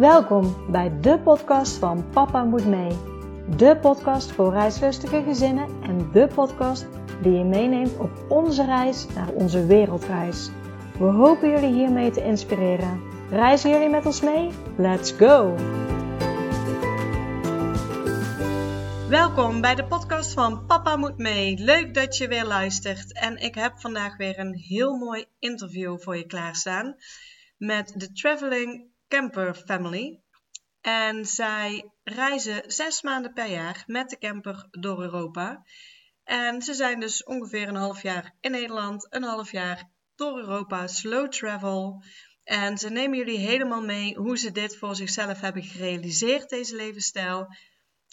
Welkom bij de podcast van Papa Moet Mee. De podcast voor reislustige gezinnen en de podcast die je meeneemt op onze reis naar onze wereldreis. We hopen jullie hiermee te inspireren. Reizen jullie met ons mee? Let's go! Welkom bij de podcast van Papa Moet Mee. Leuk dat je weer luistert. En ik heb vandaag weer een heel mooi interview voor je klaarstaan met de Traveling Camper Family. En zij reizen zes maanden per jaar met de camper door Europa. En ze zijn dus ongeveer een half jaar in Nederland, een half jaar door Europa, slow travel. En ze nemen jullie helemaal mee hoe ze dit voor zichzelf hebben gerealiseerd, deze levensstijl.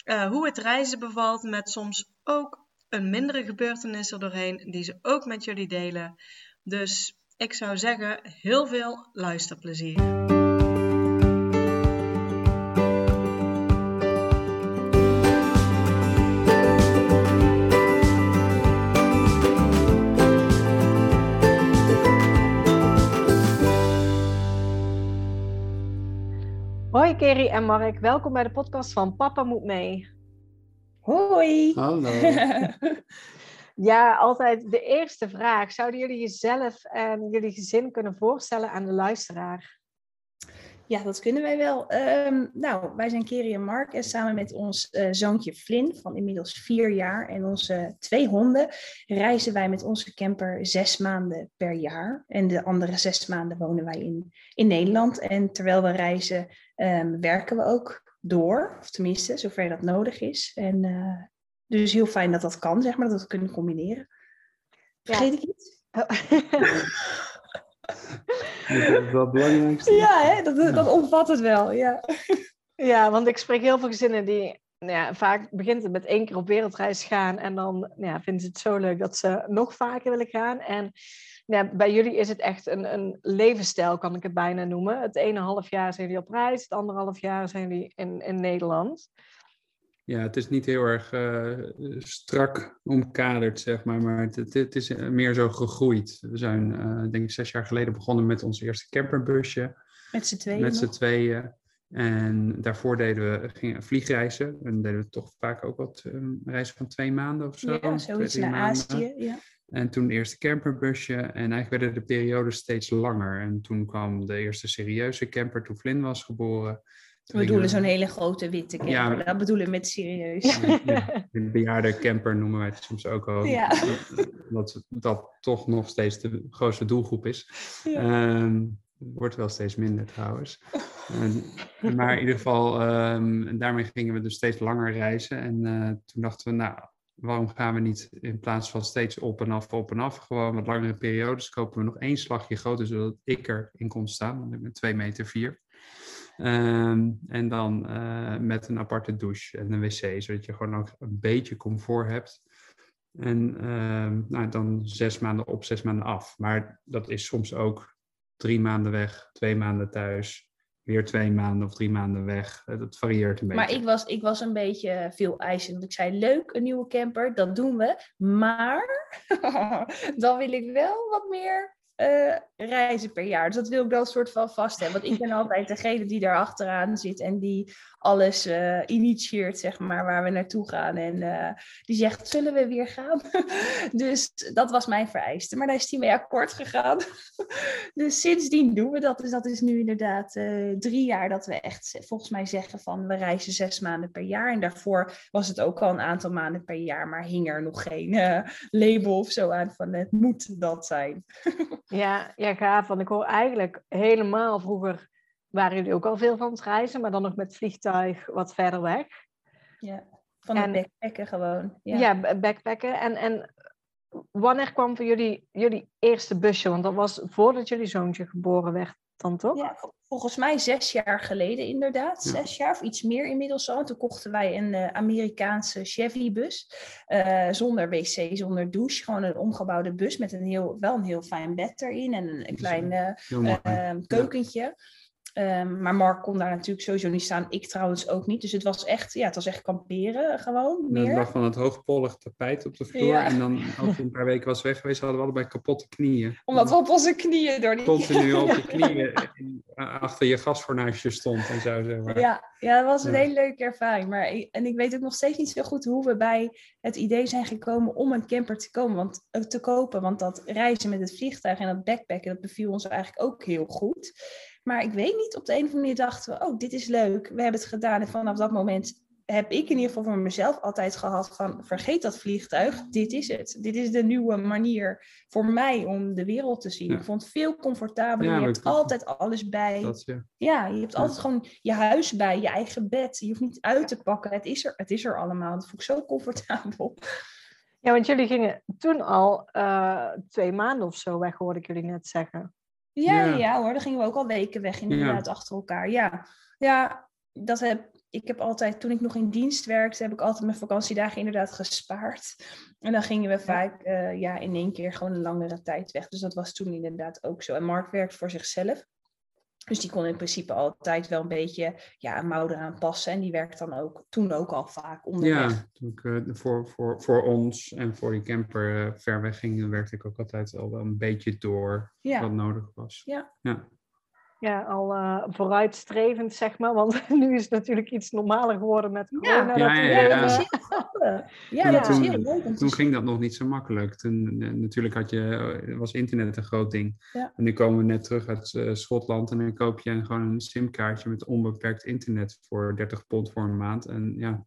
Uh, hoe het reizen bevalt met soms ook een mindere gebeurtenis er doorheen, die ze ook met jullie delen. Dus ik zou zeggen, heel veel luisterplezier. Kerry en Mark, welkom bij de podcast van Papa Moet Mee. Hoi. Hallo. ja, altijd de eerste vraag. Zouden jullie jezelf en jullie gezin kunnen voorstellen aan de luisteraar? Ja, dat kunnen wij wel. Ehm, nou, wij zijn Kerry en Mark en samen met ons uh, zoontje Flynn van inmiddels vier jaar en onze twee honden reizen wij met onze camper zes maanden per jaar. En de andere zes maanden wonen wij in, in Nederland. En terwijl we reizen um, werken we ook door, of tenminste zover dat nodig is. En uh, dus heel fijn dat dat kan, zeg maar, dat we het kunnen combineren. Vergeet ik iets? Oh. dat is wel het belangrijkste. Ja, hè? Dat, dat omvat het wel, ja. Ja, want ik spreek heel veel gezinnen die... Nou ja, vaak begint het met één keer op wereldreis gaan en dan nou ja, vinden ze het zo leuk dat ze nog vaker willen gaan. En ja, bij jullie is het echt een, een levensstijl, kan ik het bijna noemen. Het ene half jaar zijn jullie op reis, het andere half jaar zijn jullie in, in Nederland. Ja, het is niet heel erg uh, strak omkaderd, zeg maar, maar het, het, is meer zo gegroeid. We zijn, uh, denk ik, zes jaar geleden begonnen met ons eerste camperbusje. Met z'n tweeën? Met z'n tweeën. En daarvoor deden we gingen vliegreizen. En deden we toch vaak ook wat um, reizen van twee maanden of zo. Ja, zoiets naar Azië, ja. En toen eerste camperbusje. En eigenlijk werden de periodes steeds langer. En toen kwam de eerste serieuze camper toen Flynn was geboren. We bedoelen zo'n hele grote witte camper. Ja, dat bedoelen we met serieus. Ja, de bejaarde camper noemen wij het soms ook al. Ja. Dat dat toch nog steeds de grootste doelgroep is. Ja. Um, wordt wel steeds minder trouwens. En, maar in ieder geval, um, daarmee gingen we dus steeds langer reizen. En uh, toen dachten we, nou, waarom gaan we niet in plaats van steeds op en af, op en af, gewoon wat langere periodes, kopen we nog één slagje groter, zodat ik erin kon staan, want ik ben 2 meter 4. Um, en dan uh, met een aparte douche en een wc, zodat je gewoon ook een beetje comfort hebt. En uh, nou, dan zes maanden op, zes maanden af. Maar dat is soms ook drie maanden weg, twee maanden thuis, weer twee maanden of drie maanden weg. Eh, dat varieert een beetje. Maar ik was, ik was een beetje veel eisend. Ik zei, leuk, een nieuwe camper, dat doen we. Maar dan wil ik wel wat meer uh, reizen per jaar. Dus dat wil ik wel een soort van vast hebben. Want ik ben altijd degene die daar achteraan zit en die alles uh, initieert, zeg maar, waar we naartoe gaan. En uh, die zegt, zullen we weer gaan? dus dat was mijn vereiste. Maar daar is hij mee akkoord gegaan. dus sindsdien doen we dat. Dus dat is nu inderdaad drie jaar dat we echt volgens mij zeggen van we reizen zes maanden per jaar. En daarvoor was het ook al een aantal maanden per jaar, maar hing er nog geen label of zo aan van het moet dat zijn. Ja, ja, gaaf. Want ik hoor eigenlijk helemaal vroeger waren jullie ook al veel van het reizen, maar dan nog met vliegtuig wat verder weg. Ja, van het backpacken gewoon. Ja, ja backpacken. En, en wanneer kwam voor jullie jullie eerste busje? Want dat was voordat jullie zoontje geboren werd dan toch? Ja, volgens mij zes jaar geleden inderdaad. Zes jaar of iets meer inmiddels al. Toen kochten wij een uh, Amerikaanse Chevy-bus. Uh, zonder wc, zonder douche. Gewoon een omgebouwde bus met een heel, wel een heel fijn bed erin. En een, een klein uh, keukentje. Ehm, maar Mark kon daar natuurlijk sowieso niet staan. Ik trouwens ook niet. Dus het was echt, ja, het was echt kamperen gewoon. Meer. Er lag van het hoogpollig tapijt op de vloer. Ja. En dan, als we een paar weken was weg geweest, hadden we allebei kapotte knieën. Omdat we op onze knieën door die... continu op je knieën achter je gasfornuisje stond en zo. Zeg maar. Ja, ja, dat was een Ja. hele leuke ervaring. Maar, ik- en ik weet ook nog steeds niet zo goed hoe we bij het idee zijn gekomen om een camper te, komen, want, eh, te kopen. Want dat reizen met het vliegtuig en dat backpacken, dat beviel ons eigenlijk ook heel goed. Maar ik weet niet, op de een of andere manier dachten we, oh, dit is leuk. We hebben het gedaan. En vanaf dat moment heb ik in ieder geval voor mezelf altijd gehad van, vergeet dat vliegtuig. Dit is het. Dit is de nieuwe manier voor mij om de wereld te zien. Ja. Ik vond het veel comfortabeler. Ja, je hebt altijd alles bij. Dat, ja. Ja, je hebt Ja. altijd gewoon je huis bij, je eigen bed. Je hoeft niet uit te pakken. Het is er, het is er allemaal. Dat vond ik zo comfortabel. Ja, want jullie gingen toen al eh, twee maanden of zo weg, hoorde ik jullie net zeggen. Ja, Ja. ja. hoor, dan gingen we ook al weken weg inderdaad achter elkaar. Ja, ja dat heb, ik heb altijd, toen ik nog in dienst werkte, heb ik altijd mijn vakantiedagen inderdaad gespaard. En dan gingen we vaak eh, ja, in één keer gewoon een langere tijd weg. Dus dat was toen inderdaad ook zo. En Mark werkt voor zichzelf. Dus die kon in principe altijd wel een beetje ja, een mouw eraan passen. En die werkt dan ook toen ook al vaak onderweg. Ja, toen ik eh, voor, voor, voor ons en voor die camper eh, ver weg ging, werkte ik ook altijd al wel een beetje door Ja. wat nodig was. Ja. ja. Ja, al eh, vooruitstrevend, zeg maar. Want nu is het natuurlijk iets normaler geworden met corona. Ja, dat ja, ja, ja. eh, dat. Ja, Toen- dat is toen- heel leuk. ging dat nog niet zo makkelijk. Toen eh, natuurlijk had je, was internet een groot ding. Ja. En nu komen we net terug uit eh, Schotland en dan koop je gewoon een simkaartje met onbeperkt internet voor 30 pond voor een maand. En ja,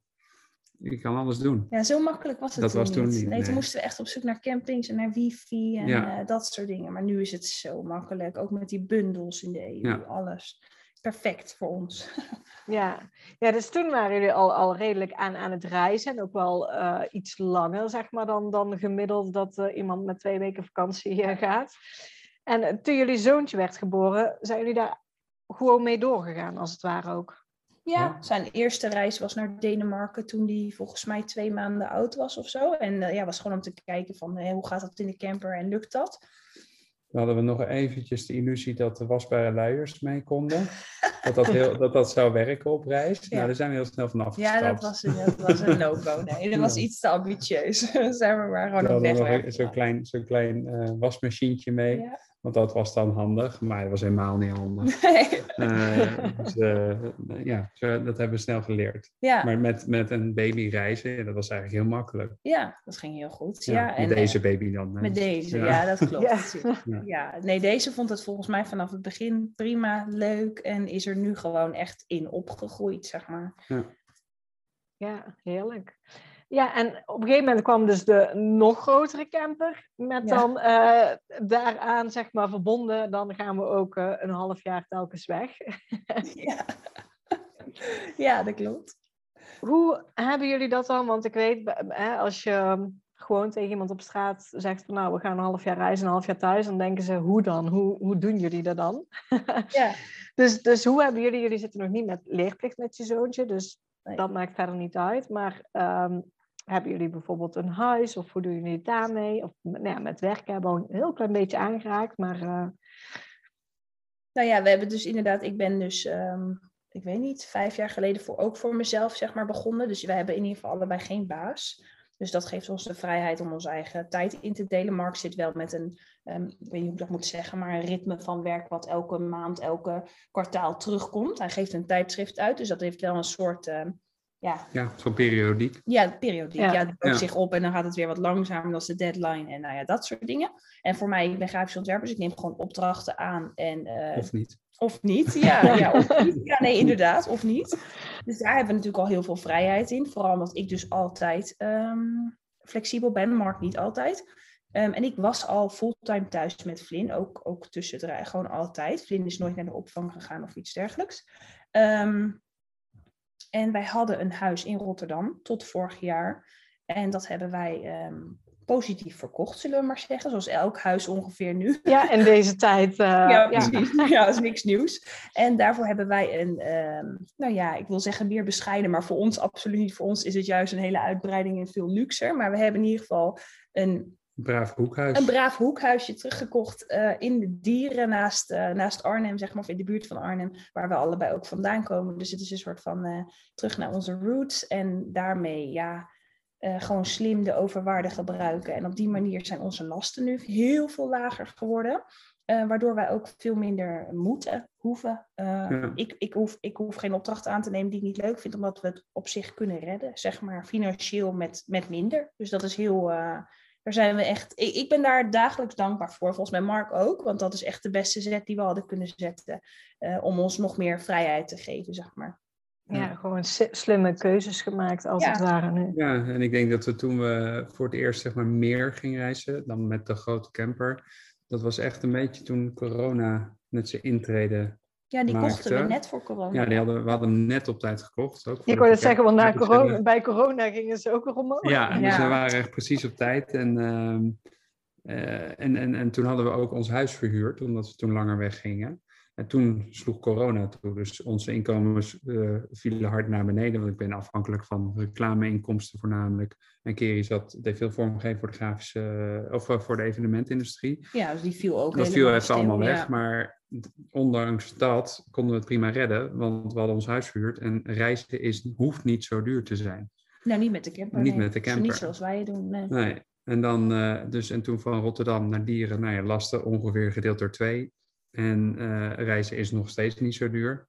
je kan alles doen. Ja, zo makkelijk was het Dat toen, was toen niet. niet, Nee, toen moesten we echt op zoek naar campings en naar wifi en Ja. eh, dat soort dingen. Maar nu is het zo makkelijk. Ook met die bundels in de EU, Ja. alles. Perfect voor ons. Ja. ja, dus toen waren jullie al, al redelijk aan, aan het reizen. En ook wel eh, iets langer, zeg maar, dan, dan gemiddeld dat eh, iemand met twee weken vakantie eh, gaat. En toen jullie zoontje werd geboren, zijn jullie daar gewoon mee doorgegaan, als het ware ook. Ja, zijn eerste reis was naar Denemarken toen hij volgens mij twee maanden oud was of zo. En eh, ja, was gewoon om te kijken van eh, hoe gaat dat in de camper en lukt dat? Dan hadden we nog eventjes de illusie dat de wasbare luiers mee konden. Dat dat, heel, dat, dat zou werken op reis. Ja. Nou, daar zijn we heel snel van afgestapt. Ja, dat was een, dat was een no-go. Nee, dat was Ja. iets te ambitieus. Zijn we maar gewoon op weg. zo'n klein, zo'n klein eh, wasmachientje mee. Ja. Want dat was dan handig, maar dat was helemaal niet handig. Nee. Eh, dus, eh, ja, zo- dat hebben we snel geleerd. Ja, Maar met, met een baby reizen, dat was eigenlijk heel makkelijk. ja, dat ging heel goed. Ja, Ja, met en, deze baby dan. hè. Met deze, Ja. ja, dat klopt. Ja. Ja. Ja. nee, deze vond het volgens mij vanaf het begin prima, leuk en is er nu gewoon echt in opgegroeid, zeg maar. Ja, heerlijk. Ja, en op een gegeven moment kwam dus de nog grotere camper. Met Ja. dan eh, daaraan, zeg maar, verbonden. Dan gaan we ook eh, een half jaar telkens weg. Ja, ja dat klopt. Hoe hebben jullie dat dan? Want ik weet, hè, als je ehm, gewoon tegen iemand op straat zegt van nou, we gaan een half jaar reizen, een half jaar thuis, dan denken ze, hoe dan? Hoe, hoe doen jullie dat dan? Ja. Dus, dus hoe hebben jullie, jullie zitten nog niet met leerplicht met je zoontje, dus Nee. dat maakt verder niet uit. Maar ehm, hebben jullie bijvoorbeeld een huis of hoe doen jullie het daarmee? Of nou ja, met werken hebben we een heel klein beetje aangeraakt, maar eh, Nou ja, we hebben dus inderdaad, ik ben dus, ehm, ik weet niet, vijf jaar geleden voor, ook voor mezelf zeg maar begonnen. Dus wij hebben in ieder geval allebei geen baas. Dus dat geeft ons de vrijheid om onze eigen tijd in te delen. Mark zit wel met een, ehm, ik weet niet hoe ik dat moet zeggen, maar een ritme van werk wat elke maand, elke kwartaal terugkomt. Hij geeft een tijdschrift uit, dus dat heeft wel een soort, ehm, ja, Ja, zo'n periodiek. ja, periodiek. Ja. Ja, het bouwt Ja. zich op en dan gaat het weer wat langzamer. Dat is de deadline en nou ja, dat soort dingen. En voor mij, ik ben grafisch ontwerper, dus ik neem gewoon opdrachten aan. En, eh, Of niet? of niet, ja, ja, of niet. Ja, nee, inderdaad, of niet. Dus daar hebben we natuurlijk al heel veel vrijheid in. Vooral omdat ik dus altijd ehm, flexibel ben, Mark niet altijd. Ehm, en ik was al fulltime thuis met Flynn, ook, ook tussen het gewoon altijd. Flynn is nooit naar de opvang gegaan of iets dergelijks. Ehm, en wij hadden een huis in Rotterdam tot vorig jaar. En dat hebben wij ehm, positief verkocht, zullen we maar zeggen. Zoals elk huis ongeveer nu. ja, in deze tijd. eh, Ja, precies. Ja, dat is niks nieuws. En daarvoor hebben wij een, ehm, nou ja, ik wil zeggen meer bescheiden, maar voor ons absoluut niet. Voor ons is het juist een hele uitbreiding en veel luxer. Maar we hebben in ieder geval een braaf hoekhuis. Een braaf hoekhuisje teruggekocht eh, in de dieren naast, eh, naast Arnhem, zeg maar, of in de buurt van Arnhem, waar we allebei ook vandaan komen. Dus het is een soort van eh, terug naar onze roots en daarmee, ja, gewoon slim de overwaarde gebruiken. En op die manier zijn onze lasten nu heel veel lager geworden. waardoor wij ook veel minder moeten, hoeven. ik, ik, hoef, ik hoef geen opdracht aan te nemen die ik niet leuk vind, omdat we het op zich kunnen redden, zeg maar, financieel met, met minder. Dus dat is heel, daar zijn we echt, ik, ik, ben daar dagelijks dankbaar voor. Volgens mij Mark ook, want dat is echt de beste zet die we hadden kunnen zetten. Uh, om ons nog meer vrijheid te geven, zeg maar. Ja, gewoon slimme keuzes gemaakt als het ware nu. Ja, en ik denk dat we toen we voor het eerst zeg maar meer gingen reizen dan met de grote camper. Dat was echt een beetje toen corona met zijn intrede ja, die kochten we net voor corona. Ja, die hadden, we hadden hem net op tijd gekocht. Ook ik het zeggen, want na corona, bij corona gingen ze ook omhoog. Ja, dus we waren echt precies op tijd. En, uh, uh, en, en, en toen hadden we ook ons huis verhuurd, omdat we toen langer weggingen. En toen sloeg corona toe. Dus onze inkomens uh, vielen hard naar beneden. Want ik ben afhankelijk van reclameinkomsten voornamelijk. En Kerry zat, deed veel vormgeving voor de grafische, of voor de evenementindustrie. Ja, dus die viel ook Dat viel even allemaal weg. Maar ondanks dat konden we het prima redden, want we hadden ons huis verhuurd en reizen is, hoeft niet zo duur te zijn. Nou, niet met de camper. Niet met de camper. niet zoals wij doen. Nee. nee. En, dan, uh, dus, en toen van Rotterdam naar Dieren, nou ja, lasten ongeveer gedeeld door twee. En uh, reizen is nog steeds niet zo duur,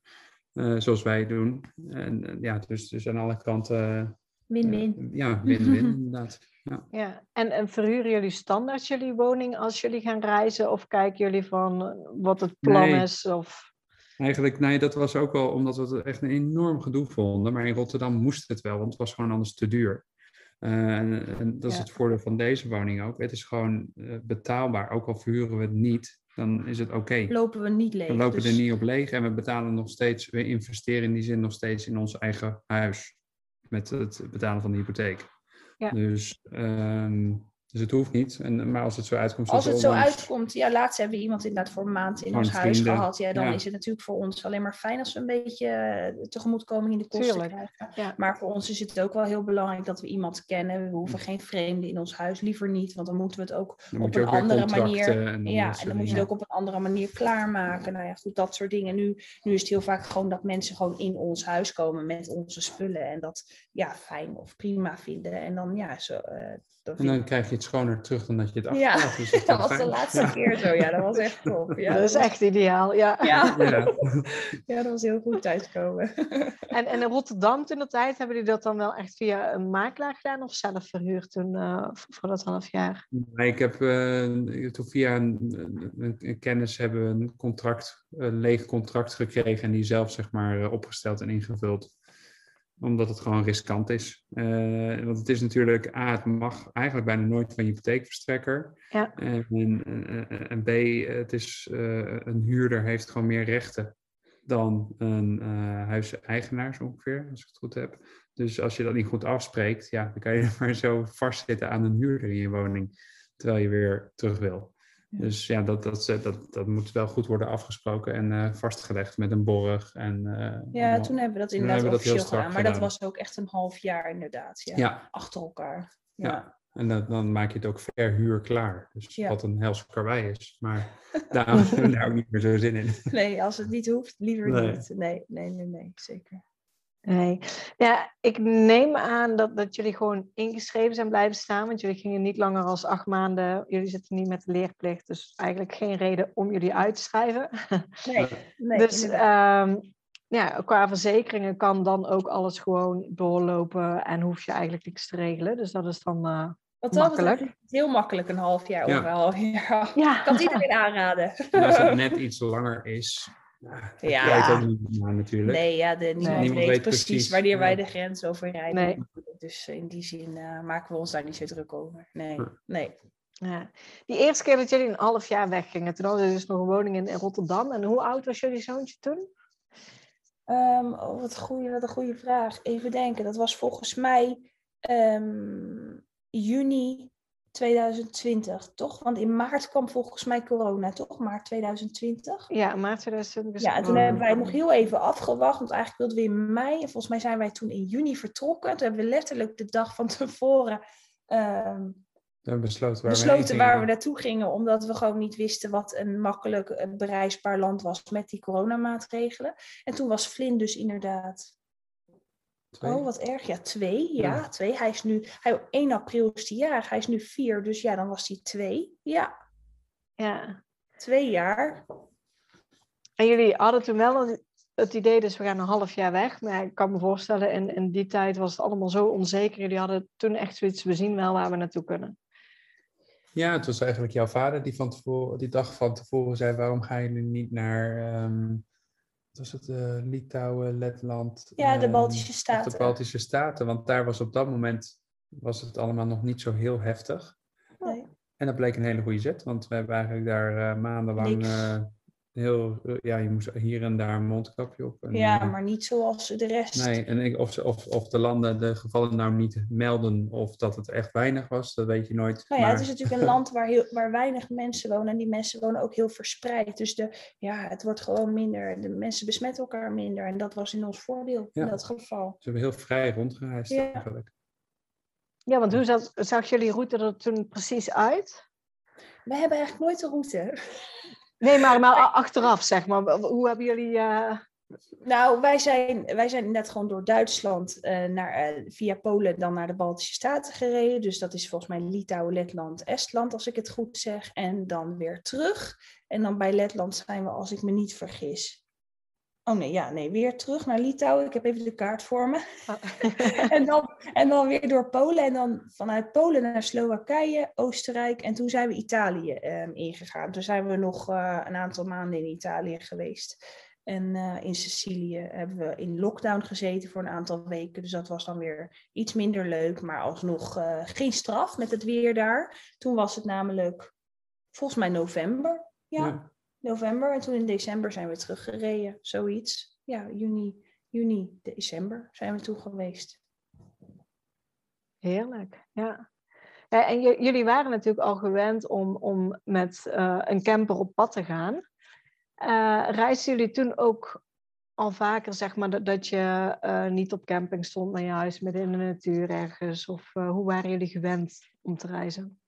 uh, zoals wij doen. En ja, dus, dus aan alle kanten. Win-win. ja, win-win inderdaad. Ja. ja. En, en verhuren jullie standaard jullie woning als jullie gaan reizen? Of kijken jullie van eh, wat het plan is? Of... Eigenlijk, nee, dat was ook wel omdat we het echt een enorm gedoe vonden. Maar in Rotterdam moest het wel, want het was gewoon anders te duur. Uh, en, en, dat is het voordeel van deze woning ook. Het is gewoon uh, betaalbaar. Ook al verhuren we het niet, dan is het oké. Okay. Lopen we niet leeg. We lopen dus... er niet op leeg en we betalen nog steeds, we investeren in die zin nog steeds in ons eigen huis. Met het betalen van de hypotheek. Ja. Dus, um, dus het hoeft niet. En, maar als het zo uitkomt... Als het zo uitkomt, ja, laatst hebben we iemand inderdaad voor een maand in ons huis gehad. Ja, dan is het natuurlijk voor ons alleen maar fijn als we een beetje eh, tegemoetkoming in de kosten Tuurlijk. krijgen. Ja. Maar voor ons is het ook wel heel belangrijk dat we iemand kennen. We hoeven geen vreemden in ons huis, liever niet. Want dan moeten we het ook op een andere manier... En ja, en dan moet je het ook op een andere manier klaarmaken. Nou ja, goed, dat soort dingen. Nu, nu is het heel vaak gewoon dat mensen gewoon in ons huis komen met onze spullen. En dat ja, fijn of prima vinden. En dan ja, zo... Uh, en dan krijg je het schoner terug dan dat je het afhaalt. Ja, dus dat, was de laatste keer zo. Ja, dat was echt top. Ja, dat is echt ideaal, ja. Ja, ja. dat was heel goed thuiskomen. En, en in Rotterdam toen de tijd, hebben jullie dat dan wel echt via een makelaar gedaan of zelf verhuurd toen, uh, voor dat half jaar? Nee, ik heb uh, toen via een, een, kennis hebben we een contract, een leeg contract gekregen en die zelf zeg maar opgesteld en ingevuld omdat het gewoon riskant is. Uh, want het is natuurlijk, A, het mag eigenlijk bijna nooit van je hypotheekverstrekker. Ja. En, en, en B, het is, uh, een huurder heeft gewoon meer rechten dan een uh, huiseigenaar, zo ongeveer, als ik het goed heb. Dus als je dat niet goed afspreekt, ja, dan kan je maar zo vastzitten aan een huurder in je woning, terwijl je weer terug wil. Dus ja, dat, dat, dat, dat moet wel goed worden afgesproken en uh, vastgelegd met een borg. En, uh, ja, toen hebben we dat inderdaad officieel gedaan. Maar gedaan. dat was ook echt een half jaar inderdaad. Ja, ja. Achter elkaar. Ja. ja. En dan, dan maak je het ook verhuur klaar. Dus wat een helse karwei is. Maar daar hebben we daar ook niet meer zo zin in. Nee, als het niet hoeft, liever niet. Nee, nee, nee, nee, zeker. Nee. Ja, ik neem aan dat, dat jullie gewoon ingeschreven zijn blijven staan, want jullie gingen niet langer als acht maanden. Jullie zitten niet met de leerplicht, dus eigenlijk geen reden om jullie uit te schrijven. Nee. nee dus um, ja, qua verzekeringen kan dan ook alles gewoon doorlopen en hoef je eigenlijk niks te regelen. Dus dat is dan uh, Wat makkelijk. Dat heel makkelijk een half jaar ja. of jaar. Ja. Ik kan het iedereen aanraden. En als het net iets langer is, ja, ook niet natuurlijk. Nee, ja, de, niemand, nee. weet, weet precies, precies wanneer wij de grens overrijden. Nee. Dus in die zin uh, maken we ons daar niet zo druk over. Nee, nee. Ja. Die eerste keer dat jullie een half jaar weggingen, toen hadden jullie dus nog een woning in, in Rotterdam. En hoe oud was jullie zoontje toen? Um, oh, wat, goeie, wat een goede vraag. Even denken, dat was volgens mij um, juni 2020, toch? Want in maart kwam volgens mij corona, toch? Maart 2020. Ja, maart 2020. Ja, en toen hebben wij nog heel even afgewacht, want eigenlijk wilden we in mei. En volgens mij zijn wij toen in juni vertrokken. Toen hebben we letterlijk de dag van tevoren We hebben besloten waar we besloten heen waar we gingen. naartoe gingen, omdat we gewoon niet wisten wat een makkelijk eh, bereisbaar land was met die coronamaatregelen. En toen was Flynn dus inderdaad, Twee. oh wat erg, ja twee, ja, Ja. twee. Hij is nu, hij, 1 april is hij jaar, hij is nu vier, dus ja, dan was hij twee. Ja, Ja. twee jaar. En jullie hadden toen wel het- het idee, dus we gaan een half jaar weg. Maar ik kan me voorstellen, in, in die tijd was het allemaal zo onzeker. Jullie hadden toen echt zoiets, we zien wel waar we naartoe kunnen. Ja, het was eigenlijk jouw vader die van tevoren, die dag van tevoren zei: waarom gaan jullie niet naar ehm, was het, eh, Litouwen, Letland? Ja, de ehm, Baltische Staten. De Baltische Staten, want daar was op dat moment was het allemaal nog niet zo heel heftig. Nee. En dat bleek een hele goede zet, want we hebben eigenlijk daar eh, maandenlang heel, eh, ja, je moest hier en daar een mondkapje op. En, Ja, eh, maar niet zoals de rest. Nee, en ik, of, ze- of, of de landen de gevallen nou niet melden of dat het echt weinig was, dat weet je nooit. Nou ja, maar- het is natuurlijk een land waar, heel, waar weinig mensen wonen en die mensen wonen ook heel verspreid. Dus de, ja, het wordt gewoon minder. De mensen besmetten elkaar minder en dat was in ons voordeel Ja. in dat geval. Ze hebben heel vrij rondgereisd Ja. eigenlijk. Ja, want hoe zag, zag jullie route er toen precies uit? We hebben eigenlijk nooit een route. Nee, maar, maar achteraf, zeg maar. Hoe hebben jullie... eh, Nou, wij zijn, wij zijn net gewoon door Duitsland eh, naar, eh, via Polen dan naar de Baltische Staten gereden. Dus dat is volgens mij Litouwen, Letland, Estland, als ik het goed zeg. En dan weer terug. En dan bij Letland zijn we, als ik me niet vergis. Oh nee, ja, nee, weer terug naar Litouwen. Ik heb even de kaart voor me. en, dan, en dan weer door Polen. En dan vanuit Polen naar Slowakije, Oostenrijk. En toen zijn we Italië ehm, ingegaan. Toen zijn we nog eh, een aantal maanden in Italië geweest. En eh, in Sicilië hebben we in lockdown gezeten voor een aantal weken. Dus dat was dan weer iets minder leuk. Maar alsnog eh, geen straf met het weer daar. Toen was het namelijk volgens mij november. Ja, Ja. November. En toen in december zijn we teruggereden. Zoiets. Ja, juni, juni, december zijn we toen geweest. Heerlijk, ja. en jullie waren natuurlijk al gewend om, om met eh, een camper op pad te gaan. Eh reisden jullie toen ook al vaker, zeg maar, dat, dat je eh, niet op camping stond, maar juist midden in de natuur ergens? Of hoe waren jullie gewend om te reizen?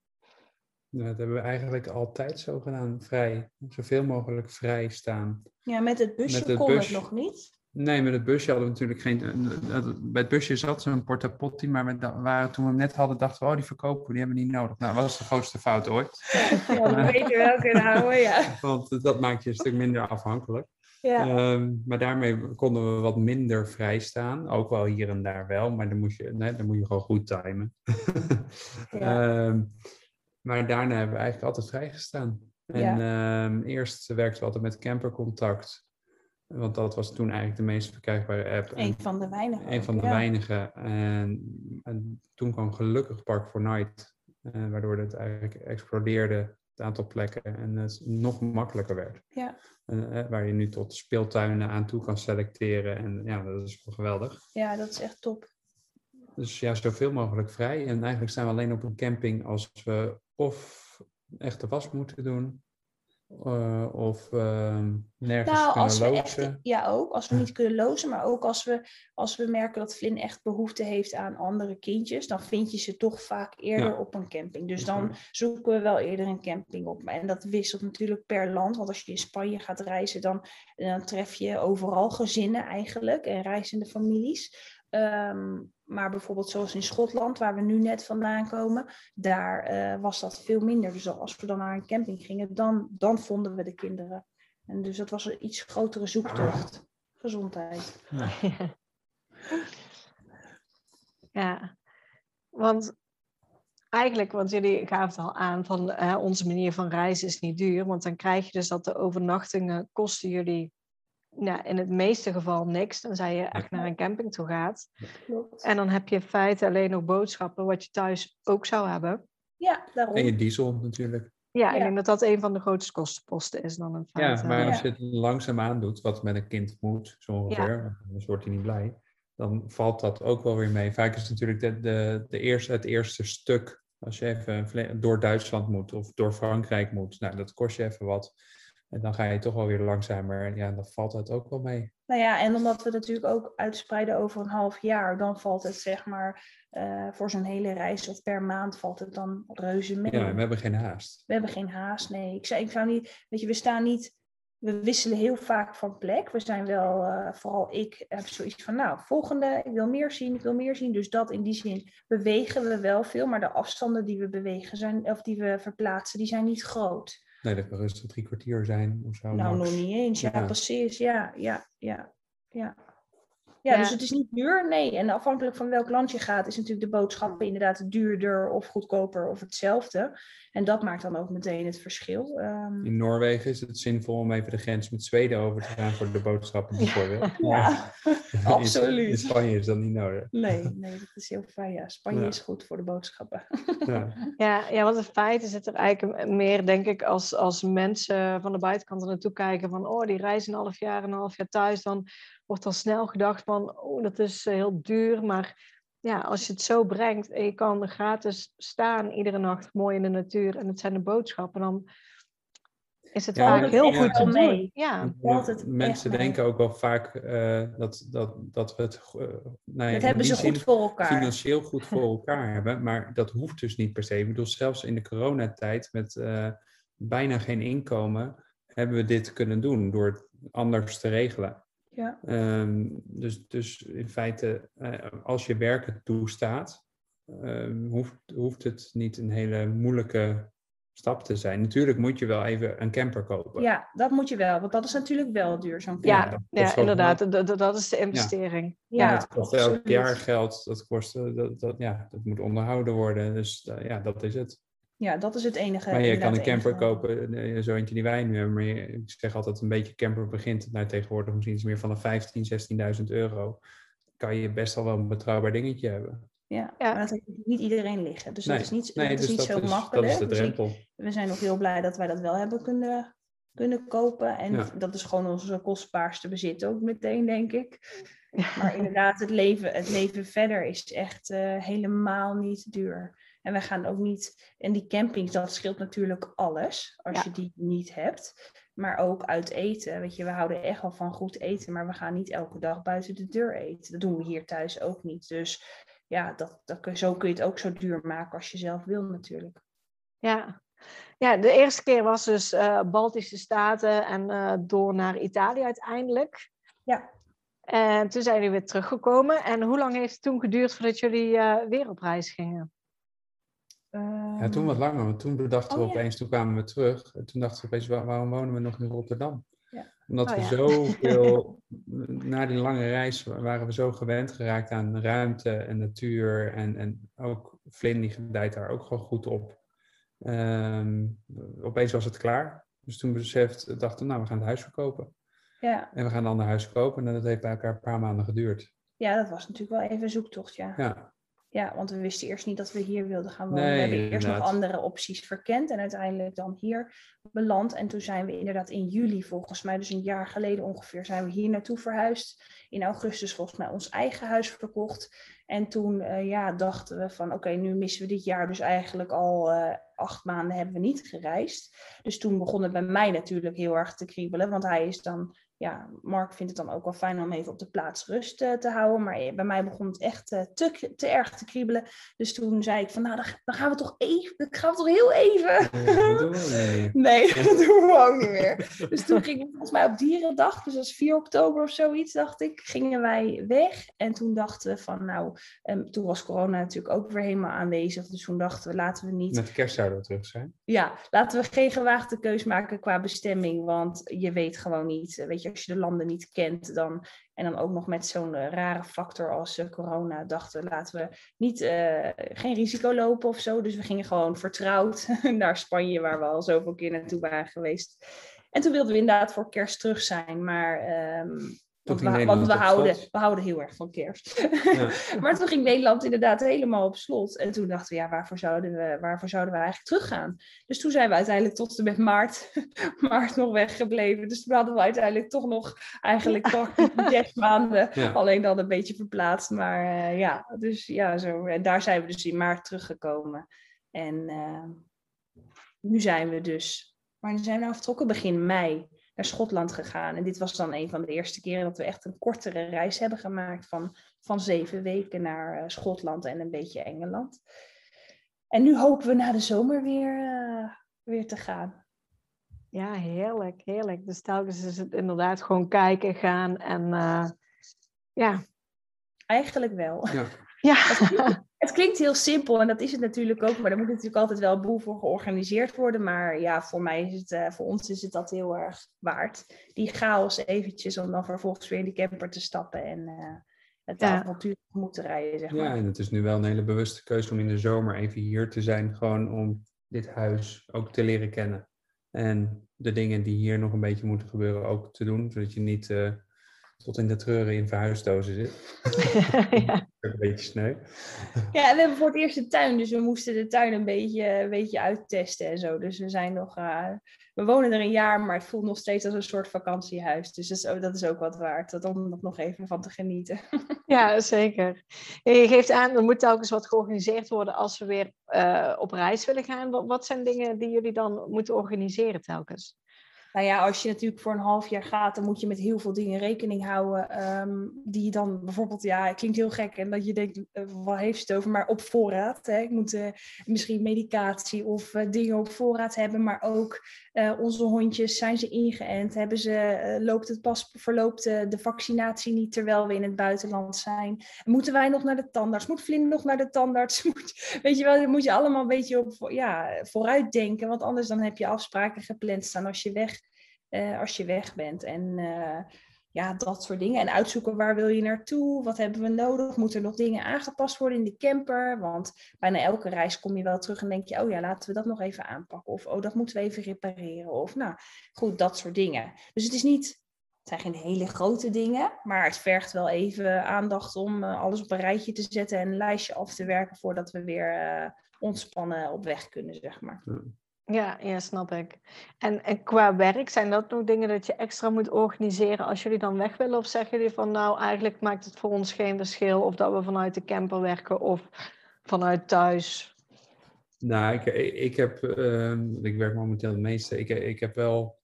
Dat hebben we eigenlijk altijd zo gedaan, vrij. Zoveel mogelijk vrij staan. Ja, met het busje Met het kon het nog niet. Nee, met het busje hadden we natuurlijk geen... eh, eh, Bij het busje zat zo'n porta potty, maar we waren, toen we hem net hadden, dachten we, oh, die verkopen die hebben we niet nodig. Nou, dat was de grootste fout ooit. Ja, we weten welke nou, ja. Want dat maakt je een stuk minder afhankelijk. ja. Ehm, maar daarmee konden we wat minder vrij staan. Ook wel hier en daar wel, maar dan moet je, nee, dan moet je gewoon goed timen. Ja. Ehm, maar daarna hebben we eigenlijk altijd vrijgestaan. En ehm, eerst werkten we altijd met campercontact. Want dat was toen eigenlijk de meest verkrijgbare app. En Een van de weinigen. een van de ja. weinige. En, en toen kwam gelukkig Park for Night. eh, waardoor het eigenlijk explodeerde, het aantal plekken. En het nog makkelijker werd. Ja. En, eh, waar je nu tot speeltuinen aan toe kan selecteren. En ja, dat is wel geweldig. ja, dat is echt top. Dus ja, zoveel mogelijk vrij. En eigenlijk staan we alleen op een camping als we of echt de was moeten doen. eh, of ehm, nergens Nou, kunnen echt, lozen. ja ook, als we niet kunnen lozen, maar ook als we, als we merken dat Flynn echt behoefte heeft aan andere kindjes, dan vind je ze toch vaak eerder Ja. op een camping. Dus dan zoeken we wel eerder een camping op. En dat wisselt natuurlijk per land, want als je in Spanje gaat reizen, dan, dan tref je overal gezinnen eigenlijk en reizende families. Ehm, maar bijvoorbeeld zoals in Schotland, waar we nu net vandaan komen, daar eh, was dat veel minder. Dus als we dan naar een camping gingen, dan, dan vonden we de kinderen. En dus dat was een iets grotere zoektocht. Gezondheid. Ja, want eigenlijk, want jullie gaven het al aan van onze manier van reizen is niet duur, want dan krijg je dus dat de overnachtingen kosten jullie nou, in het meeste geval niks, tenzij je echt naar een camping toe gaat. Klopt. En dan heb je in feite alleen nog boodschappen, wat je thuis ook zou hebben. Ja, daarom. En je diesel natuurlijk. Ja, ik Ja. denk dat dat een van de grootste kostenposten is dan in feite. Ja, maar Ja. als je het langzaamaan doet, wat met een kind moet, zo ongeveer, want anders wordt hij niet blij, dan valt dat ook wel weer mee. Vaak is het natuurlijk de, de, de eerste, het eerste stuk, als je even door Duitsland moet of door Frankrijk moet, nou, dat kost je even wat. En dan ga je toch wel weer langzamer. En ja, dan valt het ook wel mee. Nou ja, en omdat we natuurlijk ook uitspreiden over een half jaar, dan valt het zeg maar eh, voor zo'n hele reis of per maand valt het dan reuze mee. Ja, we hebben geen haast. We hebben geen haast, nee. Ik, zei, ik zou niet, weet je, we staan niet, we wisselen heel vaak van plek. We zijn wel, eh, vooral ik heb zoiets van, nou, volgende, ik wil meer zien, ik wil meer zien. Dus dat in die zin bewegen we wel veel, maar de afstanden die we bewegen zijn, of die we verplaatsen, die zijn niet groot. Nee, dat kan rustig drie kwartier zijn of zo. Nou, max. nog niet eens. Ja, Ja. precies. Ja, ja, ja, ja. Ja, Ja. dus het is niet duur, nee. En afhankelijk van welk land je gaat, is natuurlijk de boodschappen inderdaad duurder of goedkoper of hetzelfde. En dat maakt dan ook meteen het verschil. Ehm, In Noorwegen is het zinvol om even de grens met Zweden over te gaan voor de boodschappen bijvoorbeeld. ja, In- absoluut. In Spanje is dat niet nodig. nee, nee, dat is heel fijn. Ja, Spanje Ja. is goed voor de boodschappen. Ja. Ja, ja, want in feite zit er eigenlijk meer, denk ik, als, als mensen van de buitenkant er naartoe kijken van, oh, die reizen een half jaar, een half jaar thuis, dan wordt al snel gedacht van, oh, dat is eh, heel duur. Maar ja, als je het zo brengt en je kan gratis staan iedere nacht mooi in de natuur en het zijn de boodschappen, dan is het Ja, vaak heel goed te doen. mee. Ja, Mensen denken ook wel vaak eh, dat, dat, dat we het eh, nou ja, Dat in hebben ze goed voor elkaar. financieel goed voor elkaar hebben. Maar dat hoeft dus niet per se. Ik bedoel, zelfs in de coronatijd met eh, bijna geen inkomen hebben we dit kunnen doen door het anders te regelen. Ja. Ehm, dus, dus in feite, eh, als je werken toestaat, ehm, hoeft, hoeft het niet een hele moeilijke stap te zijn. Natuurlijk moet je wel even een camper kopen. ja, dat moet je wel, want dat is natuurlijk wel duur, zo'n Ja, camper. inderdaad, dat, dat- is de investering. Ja, Ja, het kost elk jaar geld, dat, kost, eh, dat, dat, ja, dat moet onderhouden worden. Dus eh, ja, dat is het. Ja, dat is het enige. maar je kan een camper enige. kopen, zo eentje die wij nu hebben. Maar ik zeg altijd, een beetje camper begint nou tegenwoordig misschien iets meer van de 15.000, 16.000 euro. Kan je best al wel een betrouwbaar dingetje hebben. Ja, Ja. maar dat heeft niet iedereen liggen. Dus nee, dat is niet, nee, dat is dus niet dat zo is, makkelijk. Dat is de Dus ik- drempel. we zijn ook heel blij dat wij dat wel hebben kunnen, kunnen kopen. En Ja. dat is gewoon onze kostbaarste bezit ook meteen, denk ik. Maar inderdaad, het leven, het leven verder is echt eh, helemaal niet duur. En we gaan ook niet... En die campings, dat scheelt natuurlijk alles als Ja. je die niet hebt. Maar ook uit eten. Weet je, we houden echt wel van goed eten. Maar we gaan niet elke dag buiten de deur eten. Dat doen we hier thuis ook niet. Dus ja, dat, dat, zo kun je het ook zo duur maken als je zelf wil natuurlijk. Ja. ja, de eerste keer was dus eh, Baltische Staten en eh, door naar Italië uiteindelijk. Ja. En toen zijn jullie weer teruggekomen. En hoe lang heeft het toen geduurd voordat jullie eh, weer op reis gingen? Ja, toen wat langer, want toen bedachten we Oh, ja. opeens, toen kwamen we terug. En toen dachten we opeens, waar- waarom wonen we nog in Rotterdam? Ja. Omdat Oh, we zoveel, na die lange reis waren we zo gewend geraakt aan ruimte en natuur. En, en ook Flynn die gedijt daar ook gewoon goed op. Ehm, opeens was het klaar. Dus toen beseft, dachten we, nou we gaan het huis verkopen. Ja. En we gaan een ander huis kopen. En dat heeft bij elkaar een paar maanden geduurd. ja, dat was natuurlijk wel even een zoektocht, ja. Ja, Ja, want we wisten eerst niet dat we hier wilden gaan wonen. Nee, we hebben eerst nog andere opties verkend en uiteindelijk dan hier beland. En toen zijn we inderdaad in juli, volgens mij, dus een jaar geleden ongeveer, zijn we hier naartoe verhuisd. In augustus volgens mij ons eigen huis verkocht. En toen eh, ja, dachten we van oké, nu missen we dit jaar dus eigenlijk al eh, acht maanden hebben we niet gereisd. Dus toen begon het bij mij natuurlijk heel erg te kriebelen. Want hij is dan, ja, Mark vindt het dan ook wel fijn om even op de plaats rust eh, te houden. Maar eh, bij mij begon het echt eh, te, te erg te kriebelen. Dus toen zei ik van nou, dan, dan gaan we toch even, dan gaan we toch heel even. dat doen we niet. Nee, dat doen we ook niet meer. Dus toen gingen we volgens mij op Dierendag, dus dat is 4 oktober of zoiets, dacht ik, gingen wij weg. En toen dachten we van, nou, em, toen was corona natuurlijk ook weer helemaal aanwezig. Dus toen dachten we, laten we niet, Met kerst zouden we terug zijn. ja, laten we geen gewaagde keus maken qua bestemming. Want je weet gewoon niet, weet je, als je de landen niet kent, dan, en dan ook nog met zo'n eh, rare factor als eh, corona, dachten laten we niet, eh, geen risico lopen of zo. Dus we gingen gewoon vertrouwd naar Spanje, waar we al zoveel keer naartoe waren geweest. En toen wilden we inderdaad voor kerst terug zijn, maar... ehm, want, we, want we, houden, we houden heel erg van kerst. Ja. maar toen ging Nederland inderdaad helemaal op slot. En toen dachten we, ja, waarvoor zouden we, waarvoor zouden we eigenlijk teruggaan? Dus toen zijn we uiteindelijk tot en met maart, maart nog weggebleven. Dus toen hadden we uiteindelijk toch nog eigenlijk toch zes maanden. Ja. Alleen dan een beetje verplaatst. Maar eh, ja, dus ja, zo. En daar zijn we dus in maart teruggekomen. En eh, nu zijn we dus maar dan zijn we nou vertrokken begin mei naar Schotland gegaan. En dit was dan een van de eerste keren dat we echt een kortere reis hebben gemaakt van, van zeven weken naar uh, Schotland en een beetje Engeland. En nu hopen we na de zomer weer, uh, weer te gaan. Ja, heerlijk, heerlijk. Dus telkens is het inderdaad gewoon kijken, gaan en uh, ja. Eigenlijk wel. Ja. ja. Het klinkt heel simpel en dat is het natuurlijk ook, maar er moet natuurlijk altijd wel een boel voor georganiseerd worden. Maar ja, voor mij is het, uh, voor ons is het dat heel erg waard. Die chaos eventjes om dan vervolgens weer in die camper te stappen en uh, het ja. avontuur te moeten rijden, zeg maar. Ja, en het is nu wel een hele bewuste keuze om in de zomer even hier te zijn, gewoon om dit huis ook te leren kennen. En de dingen die hier nog een beetje moeten gebeuren ook te doen, zodat je niet uh, tot in de treuren in verhuisdozen zit. ja. een beetje sneu. Ja, en we hebben voor het eerst een tuin, dus we moesten de tuin een beetje, een beetje uittesten en zo. Dus we zijn nog, uh, we wonen er een jaar, maar het voelt nog steeds als een soort vakantiehuis. Dus dat is, dat is ook wat waard, dat om er nog even van te genieten. Ja, zeker. Je geeft aan, er moet telkens wat georganiseerd worden als we weer uh, op reis willen gaan. Wat, wat zijn dingen die jullie dan moeten organiseren telkens? Nou ja, als je natuurlijk voor een half jaar gaat, dan moet je met heel veel dingen rekening houden. Um, die dan bijvoorbeeld, ja, het klinkt heel gek en dat je denkt, uh, wat heeft het over? Maar op voorraad. Hè? Ik moet uh, misschien medicatie of uh, dingen op voorraad hebben, maar ook onze hondjes, zijn ze ingeënt? Hebben ze, loopt het pas, verloopt de vaccinatie niet terwijl we in het buitenland zijn? Moeten wij nog naar de tandarts? Moet Vlin nog naar de tandarts? Moet, weet je wel, moet je allemaal een beetje op, ja, vooruit denken, want anders dan heb je afspraken gepland staan als je weg als je weg bent. En ja, dat soort dingen. En uitzoeken waar wil je naartoe? Wat hebben we nodig? Moeten er nog dingen aangepast worden in de camper? Want bijna elke reis kom je wel terug en denk je, oh ja, laten we dat nog even aanpakken. Of oh, dat moeten we even repareren. Of nou, goed, dat soort dingen. Dus het is niet, het zijn geen hele grote dingen, maar het vergt wel even aandacht om uh, alles op een rijtje te zetten en een lijstje af te werken voordat we weer ontspannen op weg kunnen, zeg maar. Ja, ja, snap ik. En, en qua werk, zijn dat nog dingen dat je extra moet organiseren als jullie dan weg willen? Of zeggen jullie van nou, eigenlijk maakt het voor ons geen verschil of dat we vanuit de camper werken of vanuit thuis? Nou, ik, ik heb, uh, ik werk momenteel het meeste, ik, ik heb wel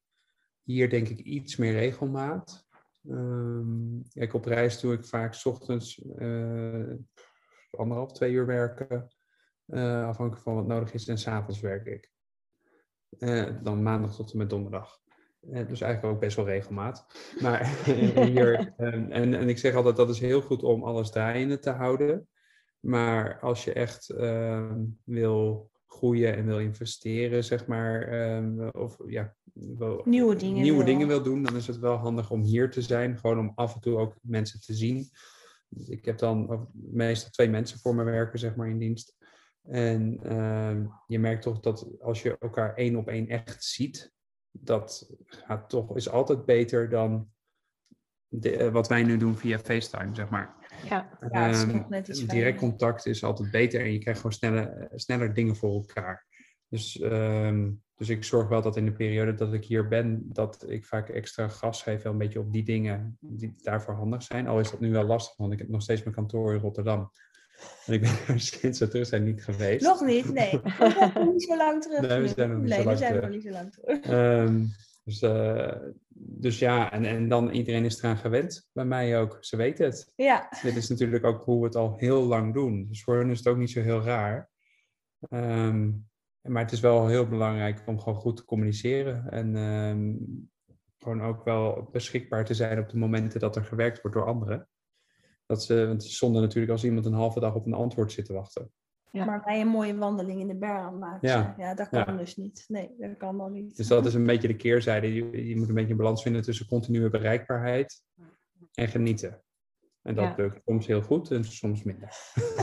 hier denk ik iets meer regelmaat. Um, kijk, op reis doe ik vaak s ochtends uh, anderhalf, twee uur werken. Uh, afhankelijk van wat nodig is. En s'avonds werk ik. Uh, dan maandag tot en met donderdag. Uh, dus eigenlijk ook best wel regelmaat. Maar hier, um, en, en ik zeg altijd dat is heel goed om alles draaiende te houden. Maar als je echt uh, wil groeien en wil investeren, zeg maar, um, of ja, wil, nieuwe dingen, nieuwe wil. dingen wil doen, dan is het wel handig om hier te zijn. Gewoon om af en toe ook mensen te zien. Dus ik heb dan meestal twee mensen voor me werken, zeg maar, in dienst. En uh, je merkt toch dat als je elkaar één op één echt ziet, dat gaat toch, is altijd beter dan de, uh, wat wij nu doen via FaceTime, zeg maar. Ja, ja het is nog net iets direct contact is altijd beter en je krijgt gewoon sneller, sneller dingen voor elkaar. Dus, ehm, dus ik zorg wel dat in de periode dat ik hier ben, dat ik vaak extra gas geef, wel een beetje op die dingen die daarvoor handig zijn. Al is dat nu wel lastig, want ik heb nog steeds mijn kantoor in Rotterdam. En ik ben er sinds we terug zijn niet geweest. Nog niet, nee. We zijn nog niet zo lang terug. Nee, we zijn nog niet nee, zo we lang zijn terug. nog niet zo lang terug. Ehm, dus, eh, dus ja, en, en dan iedereen is eraan gewend. Bij mij ook. Ze weten het. Ja, Dit is natuurlijk ook hoe we het al heel lang doen. Dus voor hen is het ook niet zo heel raar. Ehm, maar het is wel heel belangrijk om gewoon goed te communiceren. En ehm, gewoon ook wel beschikbaar te zijn op de momenten dat er gewerkt wordt door anderen. Dat ze, want het is zonde natuurlijk als iemand een halve dag op een antwoord zit te wachten. Ja. maar wij een mooie wandeling in de bergen maken. Ja. Ja, dat kan Ja. dus niet. Nee, dat kan dan niet. Dus dat is een beetje de keerzijde. Je, je moet een beetje een balans vinden tussen continue bereikbaarheid en genieten. En dat Ja. lukt soms heel goed en soms minder.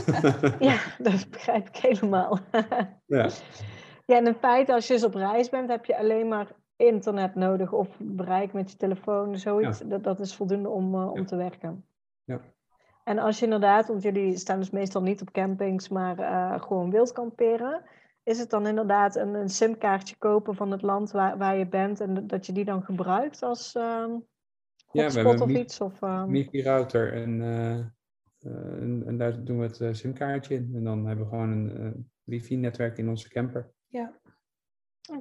Ja, dat begrijp ik helemaal. ja. Ja, en in feite, als je dus op reis bent, heb je alleen maar internet nodig of bereik met je telefoon, zoiets. Dat, dat is voldoende om, uh, om Ja. te werken. Ja. En als je inderdaad, want jullie staan dus meestal niet op campings, maar uh, gewoon wild kamperen, is het dan inderdaad een, een simkaartje kopen van het land waar, waar je bent en dat je die dan gebruikt als uh, Ja, we hotspot hebben of iets? Of, um, MIFI-router en, uh, uh, en, en daar doen we het uh, simkaartje in. En dan hebben we gewoon een uh, wifi-netwerk in onze camper. Ja.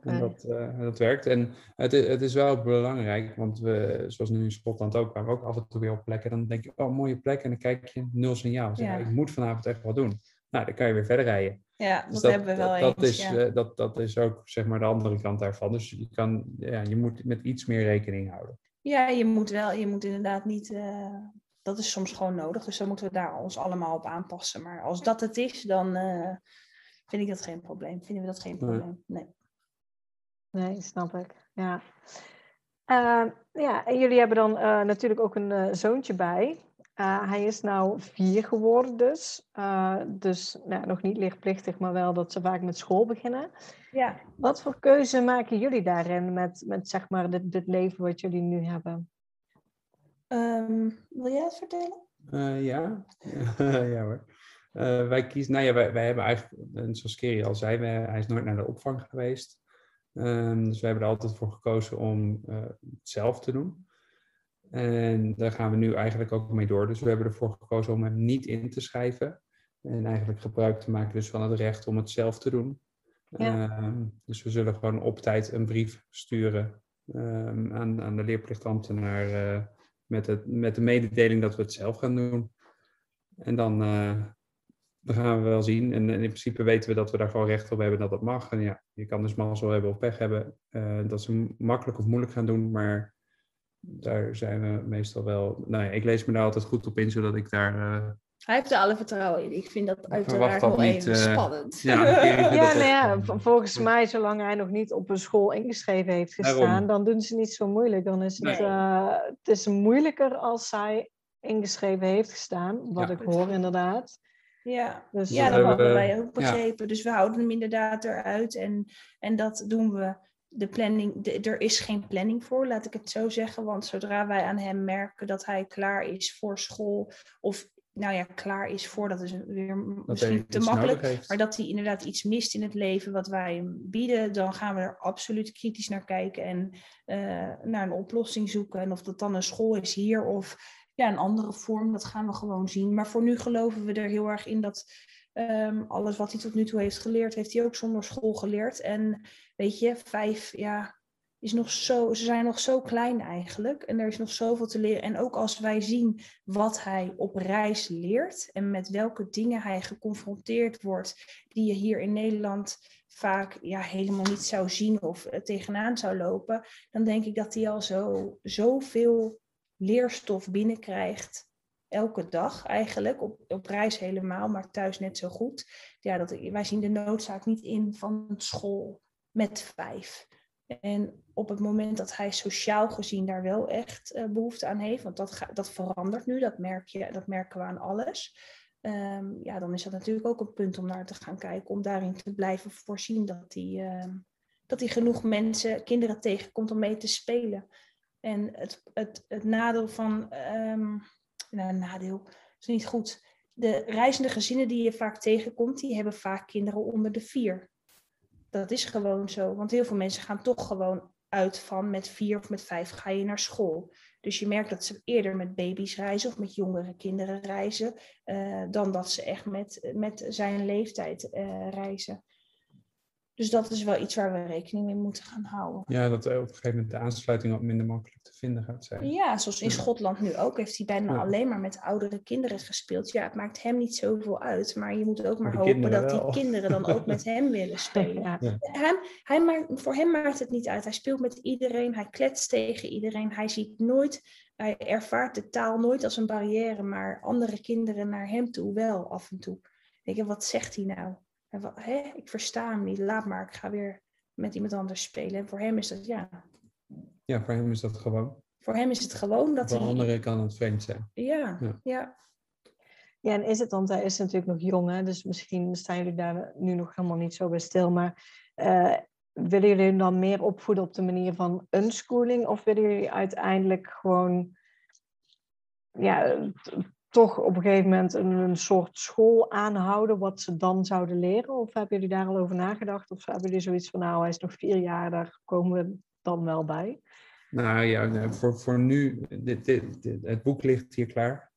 En dat, eh, dat werkt. En het, het is wel belangrijk, want we, zoals nu in Schotland ook, waar we ook af en toe weer op plekken, dan denk je, oh, mooie plek, en dan kijk je, nul signaal. Ja. Ik moet vanavond echt wat doen. Nou, dan kan je weer verder rijden. Ja, dat, Dus hebben we wel dat, eens. is, ja. eh, dat, dat is ook zeg maar de andere kant daarvan. Dus je, kan, ja, je moet met iets meer rekening houden. Ja, je moet wel, je moet inderdaad niet. eh, dat is soms gewoon nodig. Dus dan moeten we daar ons allemaal op aanpassen. Maar als dat het is, dan vind ik dat geen probleem. Vinden we dat geen probleem? Nee. Nee, snap ik. Ja. Eh, ja, en jullie hebben dan eh, natuurlijk ook een eh, zoontje bij. Eh, hij is nou vier geworden dus. Eh, dus nou, nog niet lichtplichtig, maar wel dat ze vaak met school beginnen. Ja. Wat voor keuze maken jullie daarin met, met zeg maar dit, dit leven wat jullie nu hebben? Ehm, wil jij het vertellen? Eh, ja, ja hoor. Eh, wij kiezen, nou ja, wij, wij hebben eigenlijk, en zoals Kerry al zei, wij- hij is nooit naar de opvang geweest. Ehm, dus we hebben er altijd voor gekozen om eh, het zelf te doen. En daar gaan we nu eigenlijk ook mee door. Dus we hebben ervoor gekozen om hem niet in te schrijven. En eigenlijk gebruik te maken dus van het recht om het zelf te doen. Ja. Ehm, dus we zullen gewoon op tijd een brief sturen ehm, aan, aan de leerplichtambtenaar eh, met, het, met de mededeling dat we het zelf gaan doen. En dan, eh, dan gaan we wel zien. En, en in principe weten we dat we daar gewoon recht op hebben dat dat mag. En ja, je kan dus mazzel hebben of pech hebben eh, dat ze makkelijk of moeilijk gaan doen. Maar daar zijn we meestal wel... Nou ja, ik lees me daar altijd goed op in, zodat ik daar... eh, Hij heeft er alle vertrouwen in. Ik vind dat uiteraard dat niet, even eh, spannend. ja, Ja, dat nou ja, volgens mij, zolang hij nog niet op een school ingeschreven heeft gestaan, Daarom. dan doen ze niet zo moeilijk. Dan is het, Nee. eh, het is moeilijker als zij ingeschreven heeft gestaan, wat Ja. ik hoor inderdaad. Ja, Dus, ja dat hadden wij ook ja. begrepen. Dus we houden hem inderdaad eruit. En, en dat doen we. De planning, de- er is geen planning voor, laat ik het zo zeggen. Want zodra wij aan hem merken dat hij klaar is voor school. Of nou ja, klaar is voor, dat is weer dat misschien te makkelijk. Maar dat hij inderdaad iets mist in het leven wat wij hem bieden, dan gaan we er absoluut kritisch naar kijken en eh, naar een oplossing zoeken. En of dat dan een school is hier of ja, een andere vorm, dat gaan we gewoon zien. Maar voor nu geloven we er heel erg in dat ehm, alles wat hij tot nu toe heeft geleerd, heeft hij ook zonder school geleerd. En weet je, vijf, ja, is nog zo, ze zijn nog zo klein eigenlijk. En er is nog zoveel te leren. En ook als wij zien wat hij op reis leert en met welke dingen hij geconfronteerd wordt, die je hier in Nederland vaak ja, helemaal niet zou zien of eh, tegenaan zou lopen, dan denk ik dat hij al zo, zoveel leerstof binnenkrijgt. Elke dag eigenlijk, op, op reis helemaal, maar thuis net zo goed. Ja, dat, wij zien de noodzaak niet in van school met vijf. En op het moment dat hij sociaal gezien daar wel echt eh, behoefte aan heeft, want dat, dat verandert nu, dat, merk je, dat merken we aan alles. Ehm, ja, dan is dat natuurlijk ook een punt om naar te gaan kijken, om daarin te blijven voorzien dat hij, ehm, dat hij genoeg mensen, kinderen tegenkomt om mee te spelen. En het, het, het nadeel van, ehm, nou, nadeel is niet goed. De reizende gezinnen die je vaak tegenkomt, die hebben vaak kinderen onder de vier. Dat is gewoon zo, want heel veel mensen gaan toch gewoon uit van met vier of met vijf ga je naar school. Dus je merkt dat ze eerder met baby's reizen of met jongere kinderen reizen, eh, dan dat ze echt met, met zijn leeftijd eh, reizen. Dus dat is wel iets waar we rekening mee moeten gaan houden. Ja, dat eh, op een gegeven moment de aansluiting wat minder makkelijk te vinden gaat zijn. Ja, zoals in. Schotland nu ook, heeft hij bijna Ja. alleen maar met oudere kinderen gespeeld. Ja, het maakt hem niet zoveel uit, maar je moet ook maar hopen dat wel. die kinderen dan ook met hem willen spelen. Ja. Hem, hij maakt, voor hem maakt het niet uit. Hij speelt met iedereen, hij kletst tegen iedereen. Hij ziet nooit, hij ervaart de taal nooit als een barrière, maar andere kinderen naar hem toe wel af en toe. Denk je, wat zegt hij nou? En? Ik versta hem niet, laat maar, ik ga weer met iemand anders spelen. En voor hem is dat, ja, Ja, voor hem is dat gewoon. voor hem is het gewoon dat Voor hij... anderen kan het vreemd zijn. Ja, Ja. ja. Ja, en is het, want hij is natuurlijk nog jong, hè, dus misschien staan jullie daar nu nog helemaal niet zo bij stil. Maar eh, willen jullie hem dan meer opvoeden op de manier van unschooling? Of willen jullie uiteindelijk gewoon, ja, toch op een gegeven moment een, een soort school aanhouden wat ze dan zouden leren? Of hebben jullie daar al over nagedacht? Of hebben jullie zoiets van, nou, hij is nog vier jaar, daar komen we dan wel bij? Nou ja, voor, voor nu, dit, dit, dit- het boek ligt hier klaar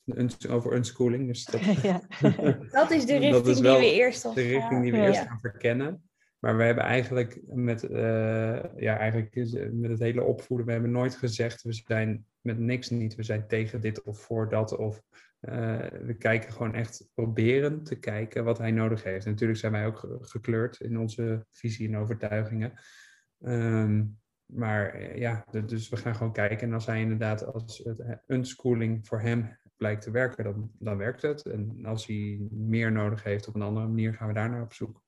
over unschooling. Dus dat, ja. Dat is de richting is die wel we eerst al de richting die we gaan. eerst gaan verkennen. Maar we hebben eigenlijk met, eh, ja, eigenlijk met het hele opvoeden, we hebben nooit gezegd, we zijn met niks niet, we zijn tegen dit of voor dat. Of we kijken gewoon echt, proberen te kijken wat hij nodig heeft. En natuurlijk zijn wij ook ge- gekleurd in onze visie en overtuigingen. Ehm, maar eh, ja, dus we gaan gewoon kijken. En als hij inderdaad, als het eh, unschooling voor hem blijkt te werken, dan, dan werkt het. En als hij meer nodig heeft op een andere manier, gaan we daar naar op zoek.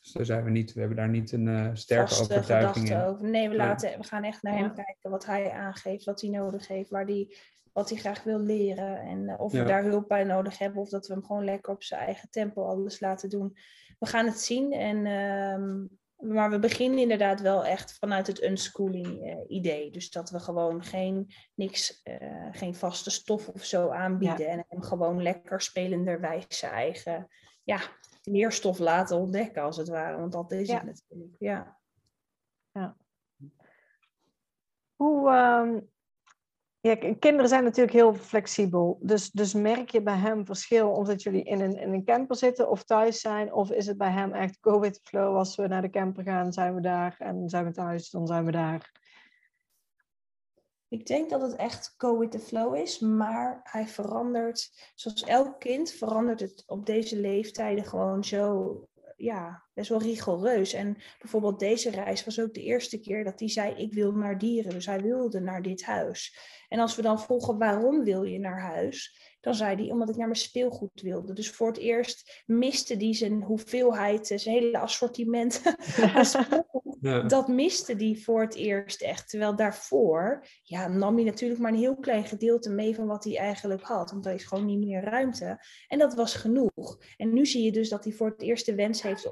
Dus daar zijn we niet, we hebben daar niet een eh, sterke vaste overtuiging in. over. Nee, we, laten, we gaan echt naar hem kijken wat hij aangeeft, wat hij nodig heeft, waar die, wat hij graag wil leren. En eh, of Ja. we daar hulp bij nodig hebben of dat we hem gewoon lekker op zijn eigen tempo alles laten doen. We gaan het zien. En, ehm, maar we beginnen inderdaad wel echt vanuit het unschooling eh, idee. Dus dat we gewoon geen, niks, eh, geen vaste stof of zo aanbieden. En hem gewoon lekker spelenderwijs zijn eigen ja, leerstof laten ontdekken, als het ware. Want dat is Ja. het natuurlijk. Ja. Hoe, ehm, ja, kinderen zijn natuurlijk heel flexibel. Dus, dus merk je bij hem verschil omdat jullie in een, in een camper zitten of thuis zijn? Of is het bij hem echt the flow? Als we naar de camper gaan, zijn we daar. En zijn we thuis, dan zijn we daar. Ik denk dat het echt the flow is, maar hij verandert, zoals elk kind, verandert het op deze leeftijden gewoon zo, ja, best wel rigoureus. En bijvoorbeeld deze reis was ook de eerste keer dat hij zei, ik wil naar dieren, dus hij wilde naar dit huis. En als we dan vroegen, waarom wil je naar huis? Dan zei hij, omdat ik naar mijn speelgoed wilde. Dus voor het eerst miste hij zijn hoeveelheid, zijn hele assortiment Ja. dat miste die voor het eerst echt. Terwijl daarvoor ja, nam hij natuurlijk maar een heel klein gedeelte mee van wat hij eigenlijk had. Want er is gewoon niet meer ruimte. En dat was genoeg. En nu zie je dus dat hij voor het eerst de wens heeft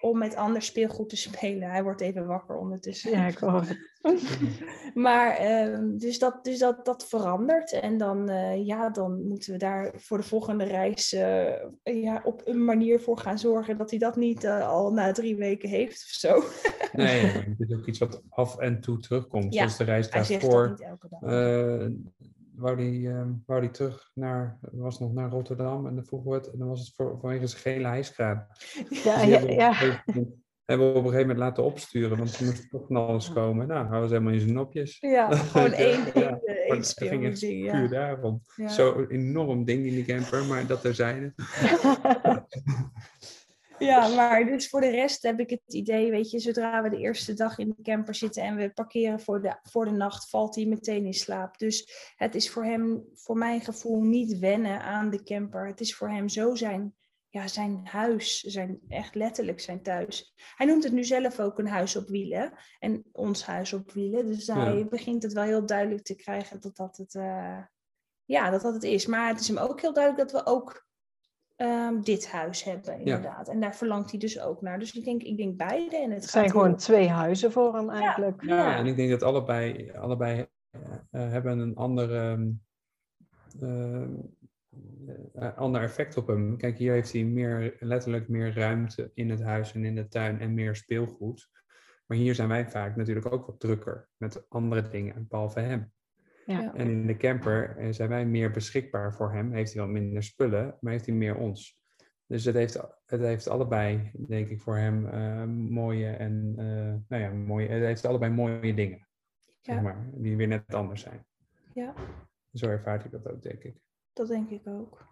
om met ander speelgoed te spelen. Hij wordt even wakker ondertussen. Ja, ik hoor het. Maar ehm, dus, dat, dus dat, dat verandert. En dan, eh, ja, dan moeten we daar voor de volgende reis eh, ja, op een manier voor gaan zorgen dat hij dat niet eh, al na drie weken heeft of zo. Nee, het is ook iets wat af en toe terugkomt. Ja, Zoals de reis Hij zegt dat daarvoor. Eh wou die, eh, wou die terug naar, was nog naar Rotterdam en dan vroegen we het, en dan was het voor, vanwege zijn gele hijskraan. Ja, Dus ja, hebben, we op een ja. gegeven moment- hebben we op een gegeven moment laten opsturen, want er moest toch van alles komen. Nou, hij was helemaal in zijn nopjes. Ja, gewoon één, Ja, één, het ging puur ja. daarom. Zo'n enorm ding in die camper, maar dat er zijn. Ja, maar dus voor de rest heb ik het idee, weet je, zodra we de eerste dag in de camper zitten en we parkeren voor de, voor de nacht, valt hij meteen in slaap. Dus het is voor hem, voor mijn gevoel, niet wennen aan de camper. Het is voor hem zo zijn, ja, zijn huis, zijn, echt letterlijk zijn thuis. Hij noemt het nu zelf ook een huis op wielen en ons huis op wielen. Dus hij begint het wel heel duidelijk te krijgen dat dat het, eh, ja, dat dat het is. Maar het is hem ook heel duidelijk dat we ook ehm, dit huis hebben, inderdaad. En daar verlangt hij dus ook naar. Dus ik denk, ik denk beide. En het Het zijn gaat gewoon heel- twee huizen voor hem eigenlijk. Ja, Ja. en ik denk dat allebei, allebei eh, eh, hebben een andere, eh, eh, ander effect op hem. Kijk, hier heeft hij meer, letterlijk meer ruimte in het huis en in de tuin en meer speelgoed. Maar hier zijn wij vaak natuurlijk ook wat drukker met andere dingen, behalve hem. Ja. En in de camper eh, zijn wij meer beschikbaar voor hem. Heeft hij wat minder spullen, maar heeft hij meer ons. Dus het heeft, het heeft allebei, denk ik, voor hem eh, mooie en eh, nou ja, mooie, het heeft allebei mooie dingen. Zeg maar, die weer net anders zijn. Ja, Zo ervaart ik dat ook, denk ik. dat denk ik ook.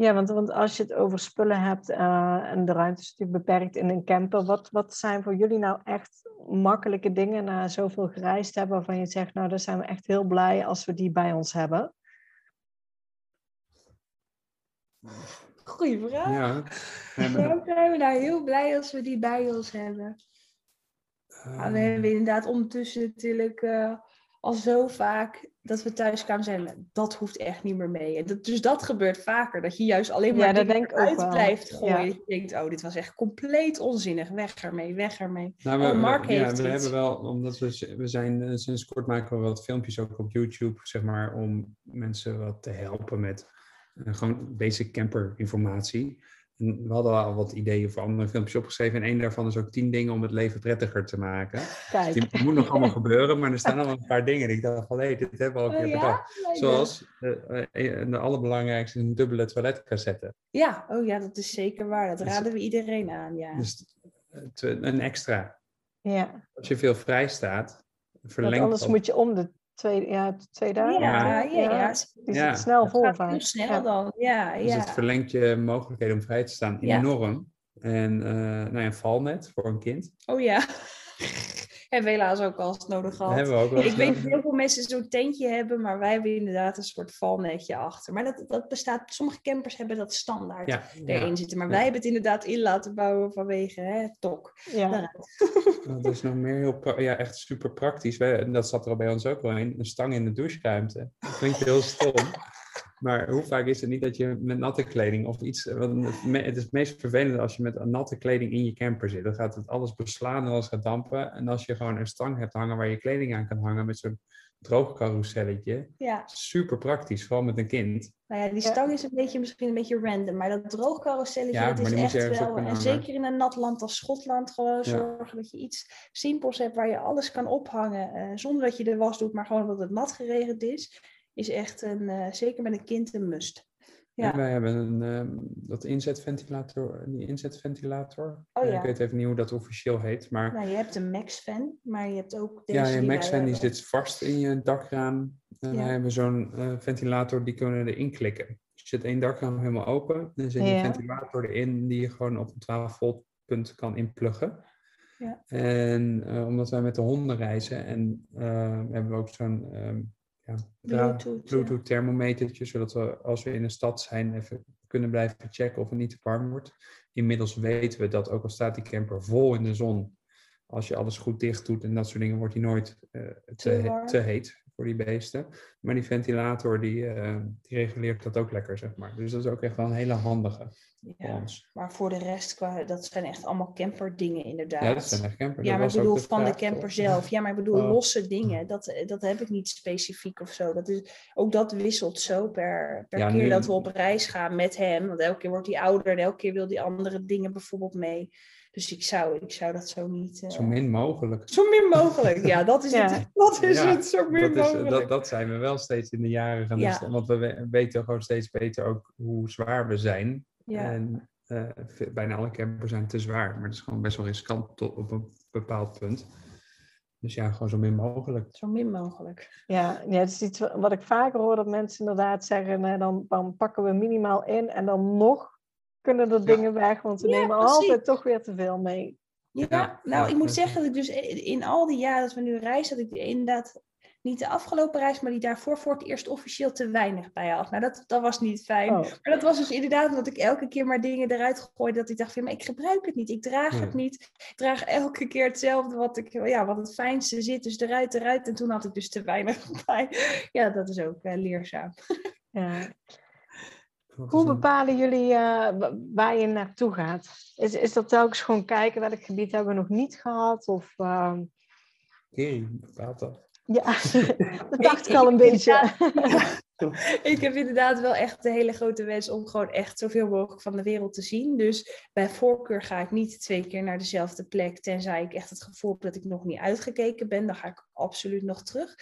Ja, want, want als je het over spullen hebt eh, en de ruimte is natuurlijk beperkt in een camper, wat, wat zijn voor jullie nou echt makkelijke dingen na zoveel gereisd hebben waarvan je zegt, nou, daar zijn we echt heel blij als we die bij ons hebben? Goeie vraag. Ja. Waarom zijn we nou heel blij als we die bij ons hebben? Ja, we hebben inderdaad ondertussen natuurlijk eh, al zo vaak dat we thuis kwamen zijn. Dat hoeft echt niet meer mee. En dat, dus dat gebeurt vaker. Dat je juist alleen maar Ja, denk uit blijft gooien. Ja. Dat je denkt, oh, dit was echt compleet onzinnig. Weg ermee, weg ermee. Nou, Oh, we, Mark we- ja, we hebben wel, omdat we, we zijn eh, sinds kort maken we wat filmpjes ook op YouTube, zeg maar, om mensen wat te helpen met eh, gewoon basic camper informatie. En we hadden al wat ideeën voor andere filmpjes opgeschreven. En één daarvan is ook tien dingen om het leven prettiger te maken. Kijk, Die moet nog allemaal gebeuren, maar er staan al een paar dingen. En ik dacht van, hé, dit hebben we al een Oh, keer bedacht. Zoals eh, eh, de allerbelangrijkste is een dubbele toiletcassette. Ja, oh ja, dat is zeker waar. Dat Dus- raden we iedereen aan, ja. Dus te- een extra. Ja, Als je veel vrij staat, want verlengt anders dat. moet je om de twee, ja, twee dagen. Ja, ja, ja. Ja. zit snel vol gaat vaak. snel Ja. dan. Ja, Dus ja. het verlengt je mogelijkheden om vrij te staan Ja. enorm. En eh nou ja, een valnet voor een kind. Oh ja. Hebben we helaas ook al eens nodig gehad. hebben we ook wel Ik weet dat heel veel mensen zo'n tentje hebben, maar wij hebben inderdaad een soort valnetje achter. Maar dat, dat bestaat, sommige campers hebben dat standaard Ja, erin ja, zitten. Maar ja. wij hebben het inderdaad in laten bouwen vanwege hè, TOK. Ja. dat is nog meer heel ja, echt super praktisch. Wij, en dat zat er al bij ons ook wel in. Een stang in de doucheruimte. Dat klinkt heel stom. Maar hoe vaak is het niet dat je met natte kleding of iets. want Het me- het is het meest vervelende als je met natte kleding in je camper zit. Dan gaat het alles beslaan en alles gaat dampen. En als je gewoon een stang hebt hangen waar je kleding aan kan hangen met zo'n droogcarouselletje. Ja, Super praktisch, vooral met een kind. nou ja, die Ja. stang is een beetje, misschien een beetje random, maar dat droogcarouselletje, Ja, dat maar is echt wel, en hangen. zeker in een nat land als Schotland, gewoon zorgen dat je iets simpels hebt waar je alles kan ophangen, eh, zonder dat je de was doet, maar gewoon dat het nat geregend is, is echt een, eh, zeker met een kind een must. Ja. En wij hebben een, ehm, dat inzetventilator, die inzetventilator. Oh Eh, ja. Ik weet even niet hoe dat officieel heet, maar Nou, je hebt een Max-fan, maar je hebt ook deze ja, wij Max-fan die zit vast in je dakraam. En Ja. wij hebben zo'n eh, ventilator, die kunnen we erin klikken. Dus je zet één dakraam helemaal open, dan je Ja. een ventilator erin die je gewoon op een 12 volt punt kan inpluggen. Ja. En eh, omdat wij met de honden reizen en eh, hebben we ook zo'n ehm, ja, Bluetooth. Bluetooth thermometertje, zodat we als we in een stad zijn even kunnen blijven checken of het niet te warm wordt. Inmiddels weten we dat ook al staat die camper vol in de zon, als je alles goed dicht doet en dat soort dingen, wordt die nooit eh, te, te heet voor die beesten. Maar die ventilator die, eh, die reguleert dat ook lekker, zeg maar. Dus dat is ook echt wel een hele handige voor Ja, ons. maar voor de rest, qua, dat zijn echt allemaal camperdingen inderdaad. Ja, dat zijn echt campers. Ja, Dat maar ik bedoel van de camper zelf. Ja, maar ik bedoel Oh. losse dingen. Dat, dat heb ik niet specifiek of zo. Dat is, ook dat wisselt zo per, per Ja, keer nu- dat we op reis gaan met hem. Want elke keer wordt hij ouder en elke keer wil hij andere dingen bijvoorbeeld mee. Dus ik zou, ik zou dat zo niet... eh, Zo min mogelijk. zo min mogelijk. Ja, dat is Ja. het. Dat is Ja, het. Zo min Dat, is, mogelijk. dat, dat zijn we wel steeds in de jaren gaan Ja. Want we we weten gewoon steeds beter ook hoe zwaar we zijn. ja. En eh, bijna alle campers zijn te zwaar. Maar het is gewoon best wel riskant tot op een bepaald punt. Dus ja, gewoon zo min mogelijk. Zo min mogelijk. Ja, ja, het is iets wa- wat ik vaker hoor dat mensen inderdaad zeggen, nou, dan, dan pakken we minimaal in en dan nog kunnen er Ja. dingen weg, want we Ja, nemen precies. altijd toch weer te veel mee. Ja, Ja, nou, ja, ik moet dat- zeggen dat ik dus in al die jaren dat we nu reizen, dat ik inderdaad niet de afgelopen reis, maar die daarvoor voor het eerst officieel te weinig bij had. Nou, dat, dat was niet fijn. Oh, Maar dat was dus inderdaad omdat ik elke keer maar dingen eruit gooide. Dat ik dacht, van, maar ik gebruik het niet. Ik draag het Hmm. niet. Ik draag elke keer hetzelfde wat, ik, ja, wat het fijnste zit. Dus eruit, eruit. En toen had ik dus te weinig bij. Ja, dat is ook eh, leerzaam. ja. Hoe bepalen jullie eh, wa- waar je naartoe gaat? Is, is dat telkens gewoon kijken welk gebied hebben we nog niet gehad? Of, ehm, bepaalt dat. ja, dat dacht ik al een beetje. ik heb inderdaad wel echt de hele grote wens om gewoon echt zoveel mogelijk van de wereld te zien. Dus bij voorkeur ga ik niet twee keer naar dezelfde plek, tenzij ik echt het gevoel heb dat ik nog niet uitgekeken ben. Dan ga ik absoluut nog terug.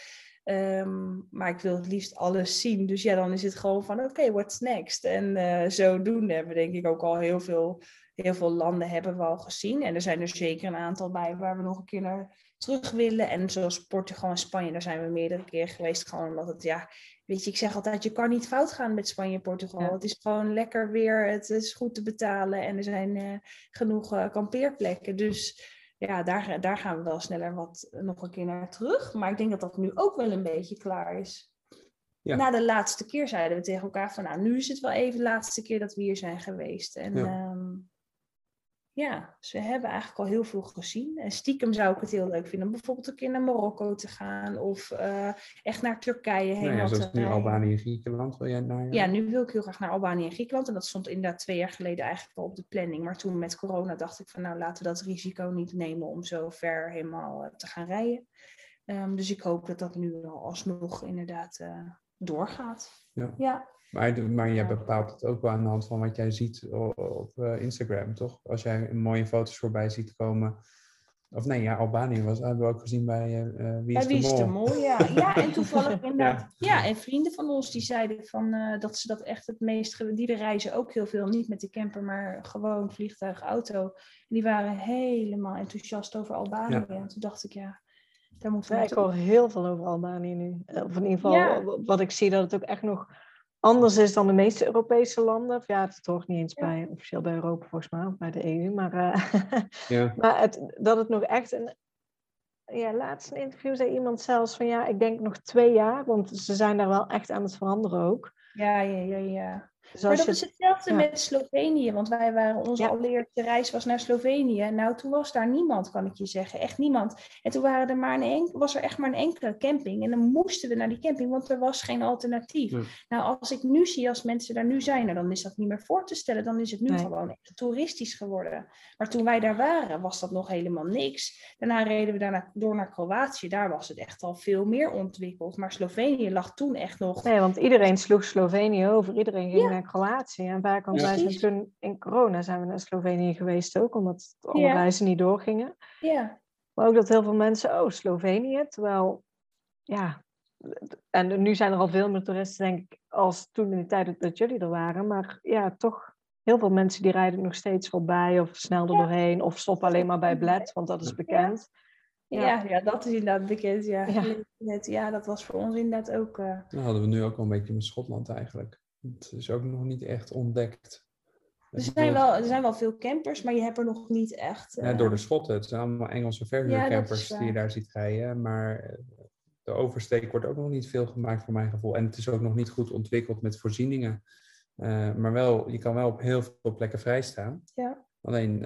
Ehm, maar ik wil het liefst alles zien. Dus ja, dan is het gewoon van oké, what's next? En eh, zodoende hebben we denk ik ook al heel veel, heel veel landen hebben we al gezien. En er zijn er zeker een aantal bij waar we nog een keer naar terug willen. En zoals Portugal en Spanje, daar zijn we meerdere keren geweest. Gewoon omdat het, ja, weet je, ik zeg altijd, je kan niet fout gaan met Spanje en Portugal. Ja. Het is gewoon lekker weer, het is goed te betalen en er zijn eh, genoeg eh, kampeerplekken. Dus ja, daar, daar gaan we wel sneller wat nog een keer naar terug. Maar ik denk dat dat nu ook wel een beetje klaar is. Ja. Na de laatste keer zeiden we tegen elkaar van, nou, nu is het wel even de laatste keer dat we hier zijn geweest. En Ja. ja, ja dus we hebben eigenlijk al heel veel gezien. En stiekem zou ik het heel leuk vinden om bijvoorbeeld een keer naar Marokko te gaan. Of eh, echt naar Turkije Nou ja, zoals nu. Albanië en Griekenland wil jij naar. Ja, nu wil ik heel graag naar Albanië en Griekenland. En dat stond inderdaad twee jaar geleden eigenlijk al op de planning. Maar toen met corona dacht ik van nou laten we dat risico niet nemen om zo ver helemaal eh, te gaan rijden. Ehm, dus ik hoop dat dat nu alsnog inderdaad eh, doorgaat. Ja. Ja, Maar, de- maar jij Ja. bepaalt het ook wel aan de hand van wat jij ziet op, op eh, Instagram, toch? Als jij mooie foto's voorbij ziet komen of nee, ja, Albanië was, hebben we ook gezien bij eh, eh, Wie Bij is Wie de is de Mol. Ja. Ja, en toevallig inderdaad. Ja. en vrienden van ons die zeiden van, eh, dat ze dat echt het meest... Die reizen ook heel veel, niet met de camper, maar gewoon vliegtuig, auto. En die waren helemaal enthousiast over Albanië. Ja. En toen dacht ik, ja, daar moeten we Ja, ik hoor heel veel over Albanië nu. Of in ieder geval Ja. wat ik zie, dat het ook echt nog anders is dan de meeste Europese landen. Ja, het hoort niet eens bij, officieel bij Europa volgens mij, of bij de EU. Maar, eh, Ja, maar het, dat het nog echt een... Ja, laatst een interview zei iemand zelfs van ja, ik denk nog twee jaar, want ze zijn daar wel echt aan het veranderen ook. Ja, ja, ja, ja. Dus Maar dat je, is hetzelfde ja. met Slovenië, want wij waren, onze Ja. allereerste reis was naar Slovenië. Nou, toen was daar niemand, kan ik je zeggen, echt niemand. En toen waren er maar een was er echt maar een enkele camping. En dan moesten we naar die camping, want er was geen alternatief. Ja. Nou, als ik nu zie als mensen daar nu zijn, nou, dan is dat niet meer voor te stellen. Dan is het nu Nee. gewoon echt toeristisch geworden. Maar toen wij daar waren, was dat nog helemaal niks. Daarna reden we daarna door naar Kroatië. Daar was het echt al veel meer ontwikkeld. Maar Slovenië lag toen echt nog... nee, want iedereen sloeg Slovenië over, iedereen ging Ja. Naar Kroatië. En vaak, want Ja. wij zijn toen in corona zijn we naar Slovenië geweest ook, omdat alle Ja. reizen niet doorgingen. Ja, Maar ook dat heel veel mensen, oh, Slovenië. Terwijl, ja, en nu zijn er al veel meer toeristen, denk ik, als toen in de tijd dat- jullie er waren. Maar ja, toch, heel veel mensen die rijden nog steeds voorbij of snel er Ja. doorheen. Of stoppen alleen maar bij Bled, want dat is bekend. Ja. Ja. Ja, dat is inderdaad bekend. Ja. Ja. Dat was voor ons inderdaad ook. eh, dat hadden we nu ook al een beetje met Schotland eigenlijk. Het is ook nog niet echt ontdekt. er, zijn wel, er zijn wel veel campers, maar je hebt er nog niet echt. Ja, eh, door de Schotten. Het zijn allemaal Engelse verhuurcampers die je daar ziet rijden. Maar eh, de oversteek wordt ook nog niet veel gemaakt voor mijn gevoel. En het is ook nog niet goed ontwikkeld met voorzieningen. Eh, maar wel, je kan wel op heel veel plekken vrijstaan. Ja. Alleen,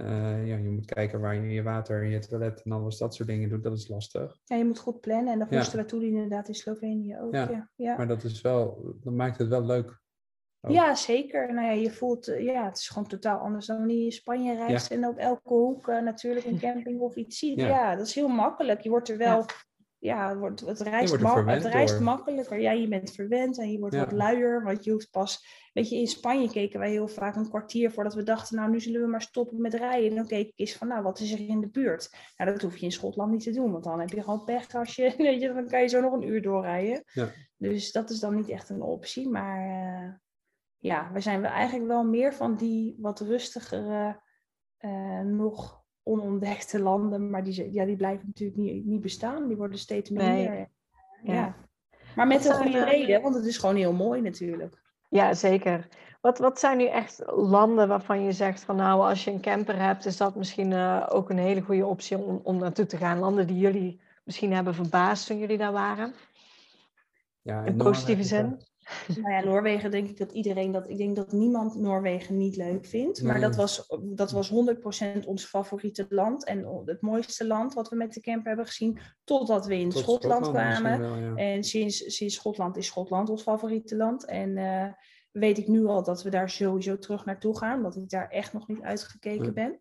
ja, je moet kijken waar je je water, je toilet en alles dat soort dingen doet. Dat is lastig. ja, je moet goed plannen en dat Ja. moesten we toen inderdaad in Slovenië ook. Ja, Ja, ja. Maar dat is wel, dat maakt het wel leuk. Ook. Ja, zeker. Nou ja, je voelt, eh, ja, het is gewoon totaal anders dan wanneer je in Spanje reist en op elke hoek eh, natuurlijk een camping of iets ziet. Ja. Ja. dat is heel makkelijk. Je wordt er wel, ja, het, wordt, het, reist, ma- het reist makkelijker. Ja, je bent verwend en je wordt Ja. wat luier, want je hoeft pas, weet je, in Spanje keken wij heel vaak een kwartier voordat we dachten, nou, nu zullen we maar stoppen met rijden. En dan keek ik eens van, nou, wat is er in de buurt? Nou, dat hoef je in Schotland niet te doen, want dan heb je gewoon pech als je, weet je, dan kan je zo nog een uur doorrijden. Ja. Dus dat is dan niet echt een optie, maar... eh, ja, we zijn wel eigenlijk wel meer van die wat rustigere, eh, nog onontdekte landen. Maar die, ja, die blijven natuurlijk niet, niet bestaan. Die worden steeds minder. Nee. Ja. Ja. Maar met een goede reden, want het is gewoon heel mooi natuurlijk. Ja, zeker. Wat, wat zijn nu echt landen waarvan je zegt van nou, als je een camper hebt, is dat misschien eh, ook een hele goede optie om, om naartoe te gaan? Landen die jullie misschien hebben verbaasd toen jullie daar waren? Ja, In Noorwegen positieve zin? Wel- Nou ja, Noorwegen denk ik dat iedereen dat. Ik denk dat niemand Noorwegen niet leuk vindt. Maar Nee. dat was, dat was 100% ons favoriete land. En het mooiste land wat we met de camper hebben gezien. Totdat we in Tot Schotland, kwamen. wel, ja. En sinds, sinds Schotland is Schotland ons favoriete land. En eh, weet ik nu al dat we daar sowieso terug naartoe gaan. Omdat ik daar echt nog niet uitgekeken ben.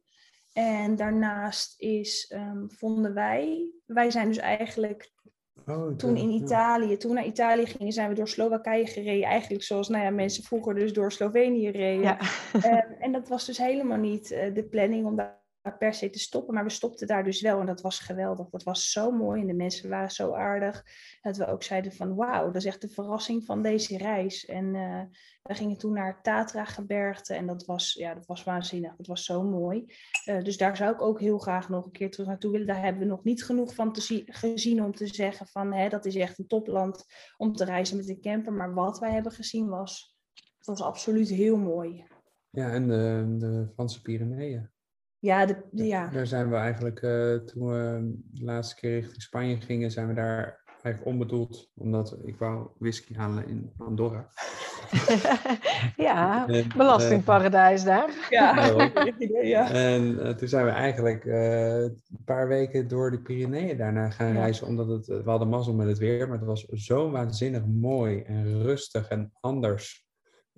En daarnaast is, ehm, vonden wij, wij zijn dus eigenlijk Oh, toen in. Italië, toen we naar Italië gingen, zijn we door Slowakije gereden. Eigenlijk zoals nou ja, mensen vroeger dus door Slovenië reden. Ja. Ehm, en dat was dus helemaal niet eh, de planning om daar per se te stoppen. Maar we stopten daar dus wel en dat was geweldig. Dat was zo mooi en de mensen waren zo aardig. Dat we ook zeiden van wauw, dat is echt de verrassing van deze reis. En eh, we gingen toen naar het Tatra-gebergte en dat was, ja, dat was waanzinnig. Dat was zo mooi. Eh, dus daar zou ik ook heel graag nog een keer terug naartoe willen. Daar hebben we nog niet genoeg van te zie- gezien om te zeggen van hè, dat is echt een topland om te reizen met een camper. Maar wat wij hebben gezien was, was absoluut heel mooi. Ja, en de, de Franse Pyreneeën. Ja, de, de- ja. Daar zijn we eigenlijk, eh, toen we de laatste keer richting Spanje gingen, zijn we daar eigenlijk onbedoeld, omdat ik wou whisky halen in Andorra. ja, En, belastingparadijs daar. Ja, ja. En eh, toen zijn we eigenlijk eh, een paar weken door de Pyreneeën daarna gaan Ja. reizen, omdat het, we hadden mazzel met het weer, maar het was zo waanzinnig mooi en rustig en anders.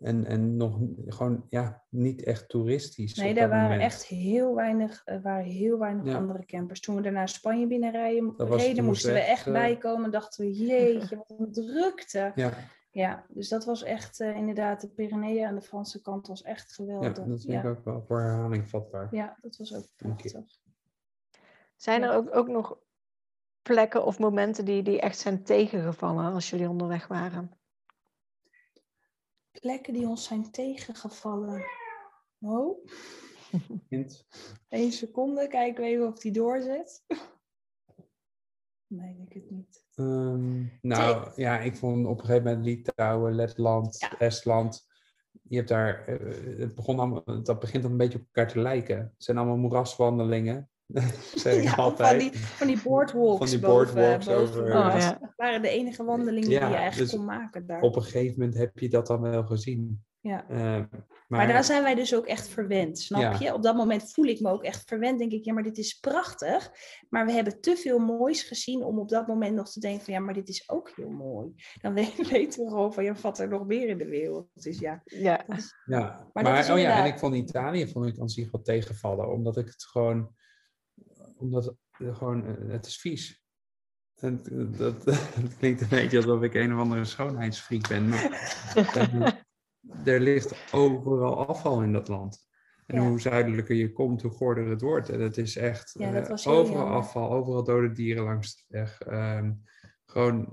En, en nog gewoon, ja, niet echt toeristisch. Nee, daar waren moment. echt heel weinig, er waren heel weinig Ja. andere campers. Toen we daarna Spanje binnenrijden, Dat reden, moesten we moesten we echt eh, bijkomen. Dachten we, jeetje, wat een drukte. Ja, Ja, dus dat was echt eh, inderdaad, de Pyreneeën aan de Franse kant was echt ja, geweldig. dat vind ja. ik ook wel voor herhaling vatbaar. Ja, dat was ook prachtig. Zijn Ja. er ook, ook nog plekken of momenten die, die echt zijn tegengevallen als jullie onderweg waren? Plekken die ons zijn tegengevallen. Oh, één seconde. Kijken we even of die doorzet. Nee, ik het niet. Ehm, nou ja, ik vond op een gegeven moment Litouwen, Letland, Ja. Estland. Je hebt daar, eh, het begon allemaal, dat begint een beetje op elkaar te lijken. Het zijn allemaal moeraswandelingen. zeg ik Ja, altijd. van die, van die boardwalks. Van die boven- boardwalks boven over- de Oh, ja. Dat waren de enige wandelingen Ja, die je eigenlijk dus kon maken daar. Op een gegeven moment heb je dat dan wel gezien. Ja. Eh, Maar, maar daar zijn wij dus ook echt verwend, snap Ja. je? Op dat moment voel ik me ook echt verwend. Denk ik, ja, maar dit is prachtig. Maar we hebben te veel moois gezien om op dat moment nog te denken van, ja, maar dit is ook heel mooi. Dan we- weten we gewoon van, ja, wat er nog meer in de wereld. Dus ja, Ja, Ja, Maar is oh ja, en ik vond Italië vond ik aan zich wel tegenvallen, omdat ik het gewoon, omdat het gewoon, eh, het is vies. En dat, dat klinkt een beetje alsof ik een of andere schoonheidsfreak ben, maar eh, er ligt overal afval in dat land. En Ja. hoe zuidelijker je komt, hoe gorder het wordt. En het is echt Ja, eh, overal jammer. afval, overal dode dieren langs de weg. Ehm, gewoon,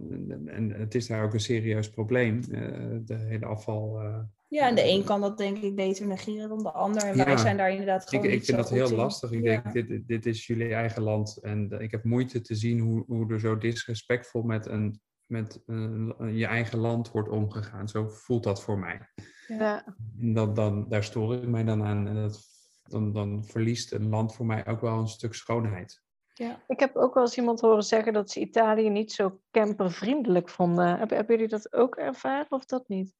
en het is daar ook een serieus probleem, eh, de hele afval. eh, ja, en de een kan dat denk ik beter negeren dan de ander. En wij zijn daar inderdaad Ik, gewoon ik niet vind zo dat heel in. lastig. Ik Ja. denk, dit, dit is jullie eigen land. En ik heb moeite te zien hoe, hoe er zo disrespectvol met, een, met een, je eigen land wordt omgegaan. Zo voelt dat voor mij. ja. En dat, dan, daar stoor ik mij dan aan. En dat, dan, dan verliest een land voor mij ook wel een stuk schoonheid. Ja. Ik heb ook wel eens iemand horen zeggen dat ze Italië niet zo campervriendelijk vonden. Hebben, hebben jullie dat ook ervaren of dat niet?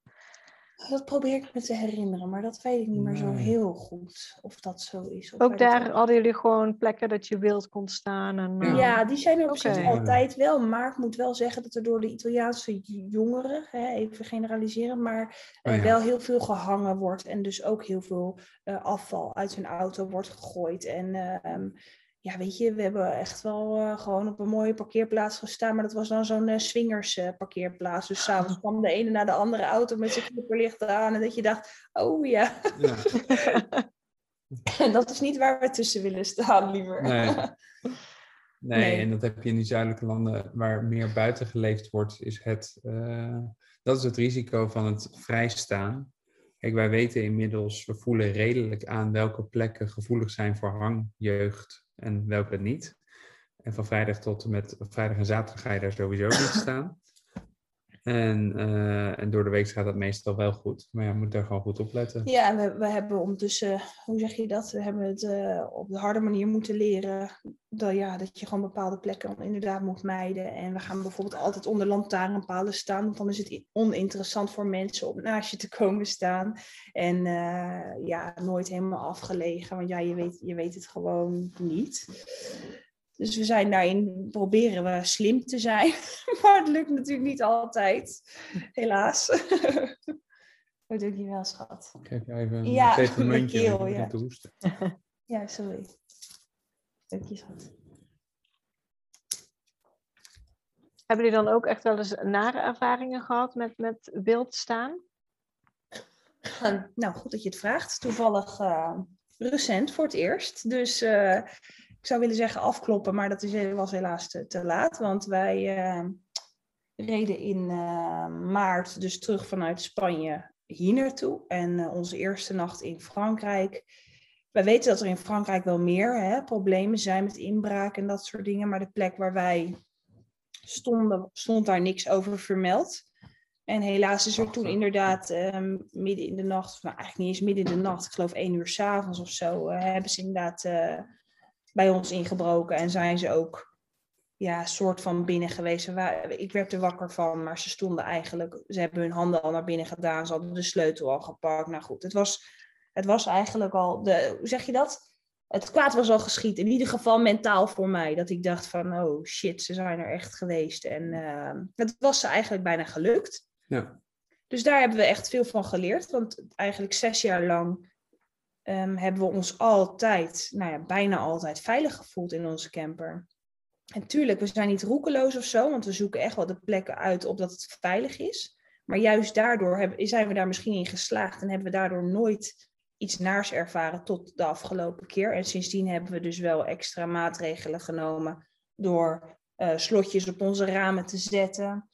Dat probeer ik me te herinneren, maar dat weet ik niet meer zo heel goed of dat zo is. Ook daar hadden jullie gewoon plekken dat je wild kon staan. En, Ja, die zijn er op zich altijd wel. Maar ik moet wel zeggen dat er door de Italiaanse jongeren, hè, even generaliseren, maar Oh ja. wel heel veel gehangen wordt. En dus ook heel veel eh, afval uit hun auto wordt gegooid. En ehm, ja, weet je, we hebben echt wel eh, gewoon op een mooie parkeerplaats gestaan. Maar dat was dan zo'n eh, swingers parkeerplaats. Dus s'avonds kwam de ene naar de andere auto met zijn knipperlichten aan. En dat je dacht, oh ja, Ja. dat is niet waar we tussen willen staan, liever. Nee. Nee, Nee. en dat heb je in die zuidelijke landen waar meer buiten geleefd wordt, is het, dat is het risico van het vrijstaan. Kijk, wij weten inmiddels, we voelen redelijk aan welke plekken gevoelig zijn voor hangjeugd en welke niet. En van vrijdag tot en met vrijdag en zaterdag ga je daar sowieso niet staan. En, eh, en door de week gaat dat meestal wel goed. Maar ja, moet daar gewoon goed op letten. Ja, we, we hebben ondertussen, hoe zeg je dat? We hebben het eh, op de harde manier moeten leren. Dat, ja, dat je gewoon bepaalde plekken inderdaad moet mijden. En we gaan bijvoorbeeld altijd onder lantaarnpalen staan. Want dan is het oninteressant voor mensen om naast je te komen staan. En eh, ja, nooit helemaal afgelegen. Want ja, je weet, je weet het gewoon niet. Dus we zijn daarin, proberen we slim te zijn. Maar het lukt natuurlijk niet altijd. Helaas. Oh, dankjewel, schat. Ik geef je even een Ja, pepermuntje mijn keel, om ja. te hoesten. Ja, sorry. Dank je, schat. Hebben jullie dan ook echt wel eens nare ervaringen gehad met, met wild staan? Uh, nou, goed dat je het vraagt. Toevallig uh, recent voor het eerst. Dus uh, ik zou willen zeggen afkloppen, maar dat is, was helaas te, te laat. Want wij uh, reden in uh, maart dus terug vanuit Spanje hier naartoe. En uh, onze eerste nacht in Frankrijk. Wij weten dat er in Frankrijk wel meer hè, problemen zijn met inbraak en dat soort dingen. Maar de plek waar wij stonden, stond daar niks over vermeld. En helaas is er toen inderdaad um, midden in de nacht, nou eigenlijk niet eens midden in de nacht, ik geloof één uur s'avonds of zo, uh, hebben ze inderdaad uh, bij ons ingebroken en zijn ze ook ja, soort van binnen geweest. Ik werd er wakker van, maar ze stonden eigenlijk, ze hebben hun handen al naar binnen gedaan, ze hadden de sleutel al gepakt. Nou goed, het was, het was eigenlijk al, de, hoe zeg je dat? Het kwaad was al geschied, in ieder geval mentaal voor mij. Dat ik dacht van, oh shit, ze zijn er echt geweest. En uh, het was ze eigenlijk bijna gelukt. Ja. Dus daar hebben we echt veel van geleerd. Want eigenlijk zes jaar lang um, hebben we ons altijd, nou ja, bijna altijd veilig gevoeld in onze camper. En tuurlijk, we zijn niet roekeloos of zo, want we zoeken echt wel de plekken uit op dat het veilig is. Maar juist daardoor hebben, zijn we daar misschien in geslaagd en hebben we daardoor nooit iets naars ervaren tot de afgelopen keer. En sindsdien hebben we dus wel extra maatregelen genomen door eh, slotjes op onze ramen te zetten.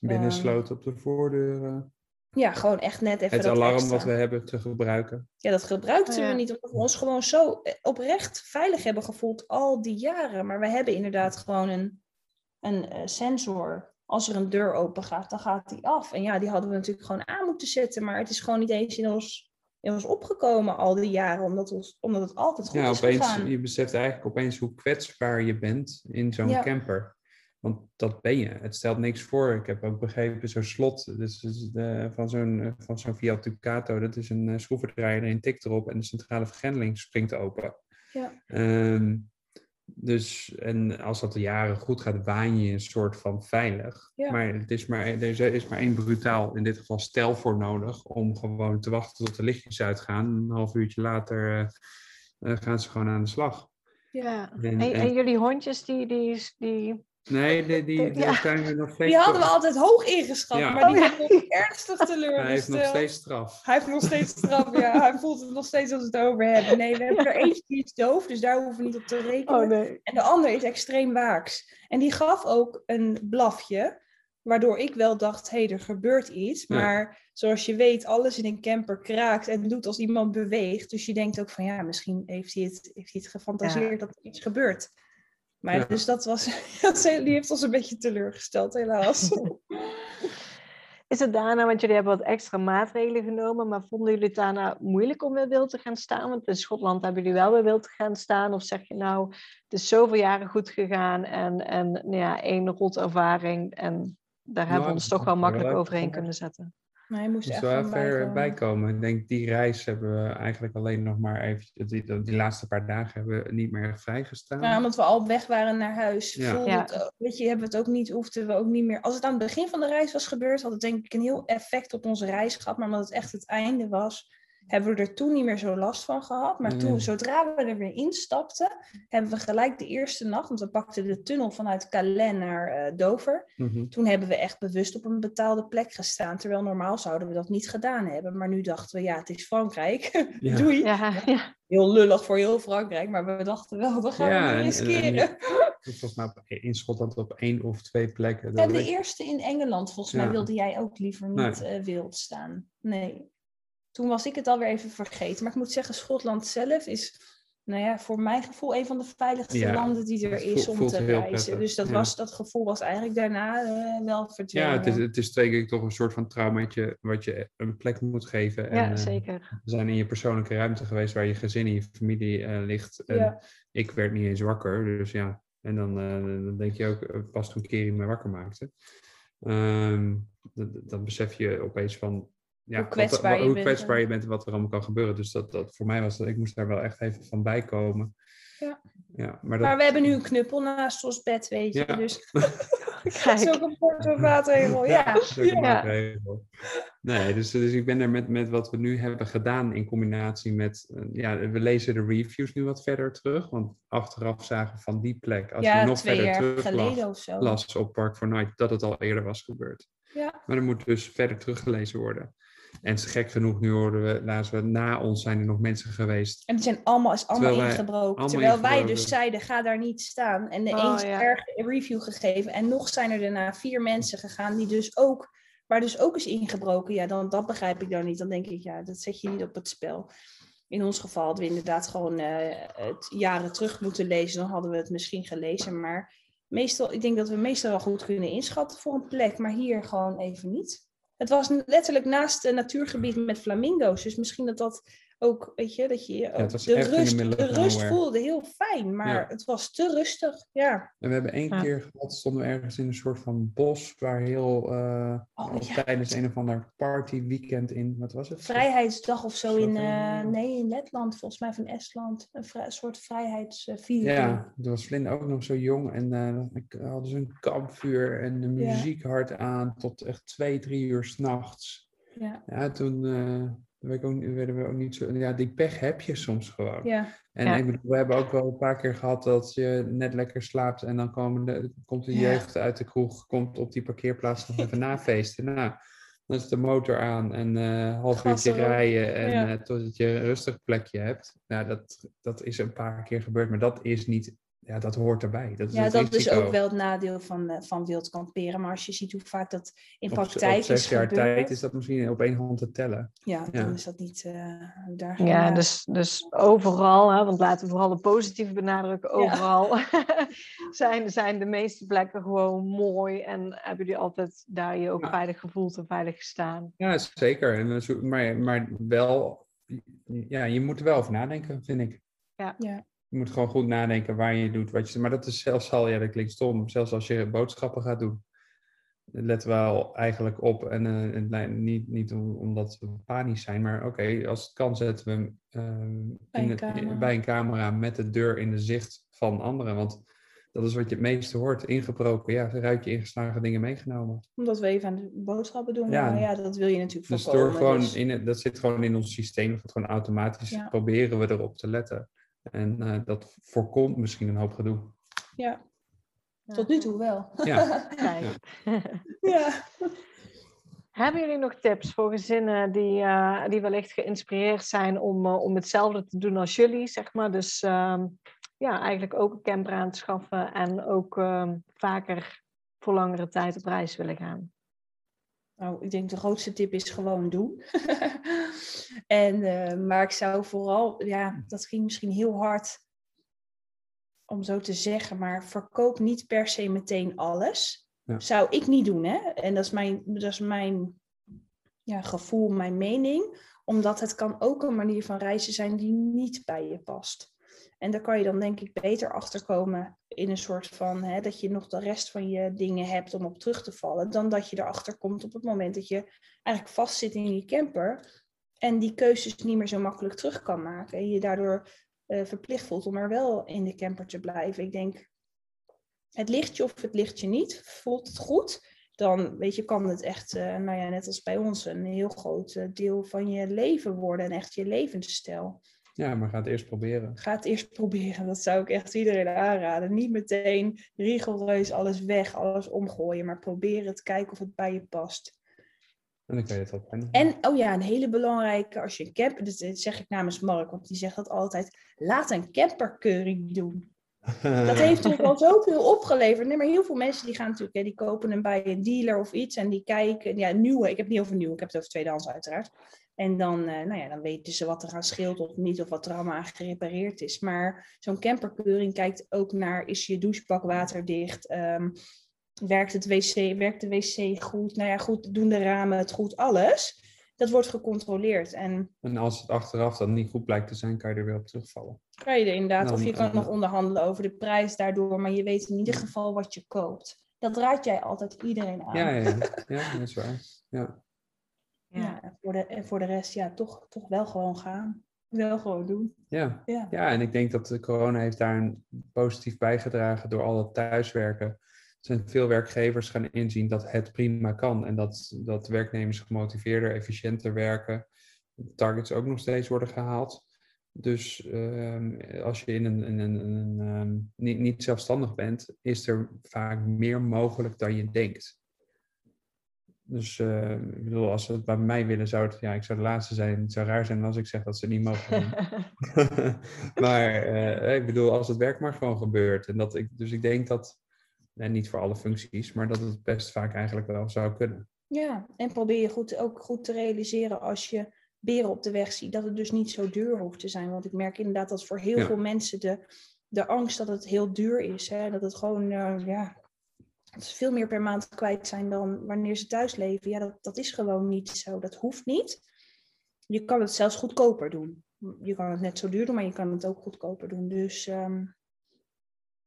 Binnensloten op de voordeuren. Ja, gewoon echt net even Het dat alarm extra. wat we hebben te gebruiken. Ja, dat gebruikten Oh, ja. we niet, omdat we ons gewoon zo eh, oprecht veilig hebben gevoeld al die jaren. Maar we hebben inderdaad gewoon een, een eh, sensor. Als er een deur open gaat, dan gaat die af. En ja, die hadden we natuurlijk gewoon aan moeten zetten. Maar het is gewoon niet eens in ons, in ons opgekomen al die jaren, omdat, ons, omdat het altijd goed Ja, is opeens, gegaan. je beseft eigenlijk opeens hoe kwetsbaar je bent in zo'n Ja. camper. Want dat ben je. Het stelt niks voor. Ik heb ook begrepen, zo'n slot dus, dus, eh, van zo'n eh, van zo'n Fiat Ducato, dat is een uh, schroevendraaier, een tikt erop en de centrale vergrendeling springt open. Ja. Ehm, dus, en als dat de jaren goed gaat, waan je een soort van veilig. Ja. Maar, het is maar er is- maar één brutaal, in dit geval stel voor nodig, om gewoon te wachten tot de lichtjes uitgaan. Een half uurtje later eh, eh, gaan ze gewoon aan de slag. Ja. En- En, en- en jullie hondjes, die, die, die... Nee, die, die, die Ja. zijn we nog steeds... Die hadden we altijd hoog ingeschat, Ja. maar die Oh, ja. ernstig teleurgesteld. Hij heeft nog steeds straf. Hij heeft nog steeds straf, ja. Hij voelt het nog steeds als we het over hebben. Nee, we hebben er eentje die is doof, dus daar hoeven we niet op te rekenen. Oh nee. En de ander is extreem waaks. En die gaf ook een blafje, waardoor ik wel dacht, hé, hey, er gebeurt iets. Ja. Maar zoals je weet, alles in een camper kraakt en doet als iemand beweegt. Dus je denkt ook van, ja, misschien heeft hij het, heeft hij het gefantaseerd dat er iets gebeurt. Maar Ja. dus dat was, die heeft ons een beetje teleurgesteld, helaas. Is het daarna, want jullie hebben wat extra maatregelen genomen, maar vonden jullie het daarna moeilijk om weer wild te gaan staan? Want in Schotland hebben jullie wel weer wild te gaan staan. Of zeg je nou, het is zoveel jaren goed gegaan en, en nou ja, één rot ervaring en daar hebben we ons toch wel makkelijk overheen kunnen zetten. Maar hij moest echt wel van even bijkomen. Ik denk, die reis hebben we eigenlijk alleen nog maar even... Die, die laatste paar dagen hebben we niet meer vrijgestaan. Ja, omdat we al op weg waren naar huis. Ja. Voelde Ja. het ook- weet je, hebben we het ook niet, hoefden we ook niet meer. Als het aan het begin van de reis was gebeurd, had het denk ik een heel effect op onze reis gehad. Maar omdat het echt het einde was, hebben we er toen niet meer zo last van gehad. Maar toen, Mm. zodra we er weer instapten, hebben we gelijk de eerste nacht, want we pakten de tunnel vanuit Calais naar eh, Dover. Mhm. Toen hebben we echt bewust op een betaalde plek gestaan. Terwijl normaal zouden we dat niet gedaan hebben. Maar nu dachten we, ja, het is Frankrijk. Ja. Doei. Ja, ja. Heel lullig voor heel Frankrijk. Maar we dachten wel, we gaan Ja, het en- en- en- riskeren. Volgens mij in Schotland op één of twee plekken. Ja, Dat de eerste in Engeland, volgens mij wilde jij ook liever niet eh, wild staan. Nee. Toen was ik het alweer even vergeten. Maar ik moet zeggen, Schotland zelf is, nou ja, voor mijn gevoel een van de veiligste Ja, landen die er is om te reizen. Dus dat, ja. was, dat gevoel was eigenlijk daarna eh, wel verdwenen. Ja, het is, het is twee keer toch een soort van traumaatje wat je een plek moet geven. En, ja eh, zeker. we zijn in je persoonlijke ruimte geweest waar je gezin en je familie eh, ligt. En Ja. ik werd niet eens wakker, dus ja. En dan, dan denk je ook, pas toen Kerry me wakker maakte. Ehm, dat, dat besef je opeens van ja, Hoe kwetsbaar wat, je hoe bent, kwetsbaar ja. je bent en wat er allemaal kan gebeuren. Dus dat, dat voor mij was dat, ik moest daar wel echt even van bijkomen. Ja. ja maar dat, Maar we hebben nu een knuppel naast ons bed, weet je. Ja. Dus Kijk. dat is ook een portomaatregel, ja. dat een Ja. maatregel. Nee, dus, dus ik ben er met, met wat we nu hebben gedaan in combinatie met, eh, ja, we lezen de reviews nu wat verder terug, want achteraf zagen we van die plek, als ja, je nog verder jaar terug geleden las, of zo. las op Park for Night, dat het al eerder was gebeurd. Ja. Maar er moet dus verder teruggelezen worden. En het is gek genoeg, nu hoorden we, laten we na ons zijn er nog mensen geweest. En die zijn allemaal, is allemaal Terwijl wij ingebroken. allemaal terwijl wij dus zeiden, ga daar niet staan. En de Oh, eens ja. erg review gegeven. En nog zijn er daarna vier mensen gegaan die dus ook, waar dus ook is ingebroken. Ja, dan, dat begrijp ik dan niet. Dan denk ik, ja, dat zet je niet op het spel. In ons geval hadden we inderdaad gewoon eh, het jaren terug moeten lezen. Dan hadden we het misschien gelezen. Maar meestal, ik denk dat we meestal wel goed kunnen inschatten voor een plek. Maar hier gewoon even niet. Het was letterlijk naast een natuurgebied met flamingo's. Dus misschien dat dat ook, weet je, dat je het was de rust, de rust voelde heel fijn. Maar Ja. het was te rustig. Ja. En we hebben één Ja. keer gehad, stonden we ergens in een soort van bos, waar heel, eh, Oh, tijdens een of ander partyweekend in, wat was het? Vrijheidsdag of zo in, eh, Slovenië. nee, in Letland, volgens mij van Estland. Een vrij- soort vrijheidsviering. Ja, toen was Vlinde ook nog zo jong en eh, ik hadden ze een kampvuur en de Ja. muziek hard aan tot echt twee, drie uur s'nachts. Ja. Ja, toen werden we ook niet zo... Ja, die pech heb je soms gewoon. Ja. En Ja. ik bedoel, we hebben ook wel een paar keer gehad dat je net lekker slaapt en dan komen de, komt de Ja. jeugd uit de kroeg, komt op die parkeerplaats nog even nafeesten. Nou, Dan is de motor aan en eh half uurtje rijden en Ja. eh, totdat je een rustig plekje hebt. Nou, dat, dat is een paar keer gebeurd, maar dat is niet, ja, dat hoort erbij. Dat is Ja, dat is ook wel het nadeel van, eh, van wild kamperen. Maar als je ziet hoe vaak dat in Op, praktijk op zes is jaar gebeurd, tijd is dat misschien op één hand te tellen. ja, ja. dan is dat niet eh, daar. Ja, dus, dus overal, hè, want laten we vooral de positieve benadrukken, overal zijn, zijn de meeste plekken gewoon mooi en hebben jullie altijd daar je ook Ja. veilig gevoeld en veilig gestaan. Ja, zeker. En, maar, maar wel, ja, je moet er wel over nadenken, vind ik. Ja. Ja. Je moet gewoon goed nadenken waar je doet. Wat je, maar dat is zelfs al, ja, dat klinkt stom, zelfs als je boodschappen gaat doen. Let wel eigenlijk op. En eh, en niet, niet om- omdat we panisch zijn, maar oké, als het kan zetten we hem ehm, Bij in een bij een camera met de deur in de zicht van anderen. Want dat is wat je het meeste hoort. Ingebroken, ja, ruik je ingeslagen dingen meegenomen. Omdat we even aan de boodschappen doen. Ja. Dat wil je natuurlijk Dus voorkomen. door gewoon dus- in het, dat zit gewoon in ons systeem, dat gewoon automatisch Ja. proberen we erop te letten. En eh, dat voorkomt misschien een hoop gedoe. ja, tot nu toe wel. Ja, Kijk. ja. Hebben jullie nog tips voor gezinnen die, eh, die wellicht geïnspireerd zijn om, eh, om hetzelfde te doen als jullie, zeg maar? Dus ehm, ja, eigenlijk ook een camper aan te schaffen en ook ehm, vaker voor langere tijd op reis willen gaan. Nou, ik denk de grootste tip is gewoon doen. en, eh, maar ik zou vooral, ja, dat ging misschien heel hard om zo te zeggen, maar verkoop niet per se meteen alles. Ja. Zou ik niet doen, hè? En dat is mijn, dat is mijn ja, gevoel, mijn mening. Omdat het kan ook een manier van reizen zijn die niet bij je past. En daar kan je dan denk ik beter achter komen in een soort van hè, dat je nog de rest van je dingen hebt om op terug te vallen, dan dat je erachter komt op het moment dat je eigenlijk vastzit in je camper en die keuzes niet meer zo makkelijk terug kan maken. En je daardoor eh, verplicht voelt om er wel in de camper te blijven. Ik denk, het ligt je of het ligt je niet. Voelt het goed? Dan weet je, kan het echt, eh, nou ja, net als bij ons, een heel groot eh, deel van je leven worden en echt je levensstijl. Ja, maar ga het eerst proberen. Ga het eerst proberen. Dat zou ik echt iedereen aanraden. Niet meteen rigoureus alles weg, alles omgooien. Maar probeer het, kijken of het bij je past. En dan kan je het wel plannen. En, oh ja, een hele belangrijke, als je een camper... Dit zeg ik namens Mark, want die zegt dat altijd. Laat een camperkeuring doen. Dat heeft natuurlijk al zoveel opgeleverd. Nee, maar heel veel mensen die gaan natuurlijk, hè, die kopen hem bij een dealer of iets en die kijken, ja, nieuwe, ik heb het niet over nieuw, ik heb het over tweedehands uiteraard. En dan, eh, nou ja, dan weten ze wat er aan scheelt of niet, of wat er allemaal aan gerepareerd is. Maar zo'n camperkeuring kijkt ook naar, is je douchebak waterdicht? Ehm, werkt, het wc, werkt de wc goed? Nou ja, goed, doen de ramen het goed? Alles. Dat wordt gecontroleerd. En En als het achteraf dan niet goed blijkt te zijn, kan je er weer op terugvallen. kan je er inderdaad, Dan, of je kan eh, nog onderhandelen over de prijs daardoor, maar je weet in ieder geval wat je koopt. Dat raad jij altijd iedereen aan. Ja, ja, ja. ja dat is waar. Ja. Ja, en, voor de, en voor de rest, ja, toch, toch wel gewoon gaan. Wel gewoon doen. Ja. Ja. ja, en ik denk dat de corona heeft daar een positief bijgedragen door al het thuiswerken. Er zijn veel werkgevers gaan inzien dat het prima kan en dat, dat werknemers gemotiveerder, efficiënter werken. Targets ook nog steeds worden gehaald. Dus ehm, als je in een, in een, in een, ehm, niet, niet zelfstandig bent, is er vaak meer mogelijk dan je denkt. Dus eh, ik bedoel, als ze het bij mij willen, zou het, ja, ik zou de laatste zijn. Het zou raar zijn als ik zeg dat ze het niet mogen doen. maar eh, ik bedoel, als het werk maar gewoon gebeurt. En dat ik, dus ik denk dat, en niet voor alle functies, maar dat het best vaak eigenlijk wel zou kunnen. Ja, en probeer je goed, ook goed te realiseren als je beren op de weg ziet, dat het dus niet zo duur hoeft te zijn. Want ik merk inderdaad dat voor heel Ja. veel mensen de, de angst dat het heel duur is. Hè? Dat het gewoon, eh, ja, dat ze veel meer per maand kwijt zijn dan wanneer ze thuis leven. Ja, dat, dat is gewoon niet zo. Dat hoeft niet. Je kan het zelfs goedkoper doen. Je kan het net zo duur doen, maar je kan het ook goedkoper doen. Dus ehm,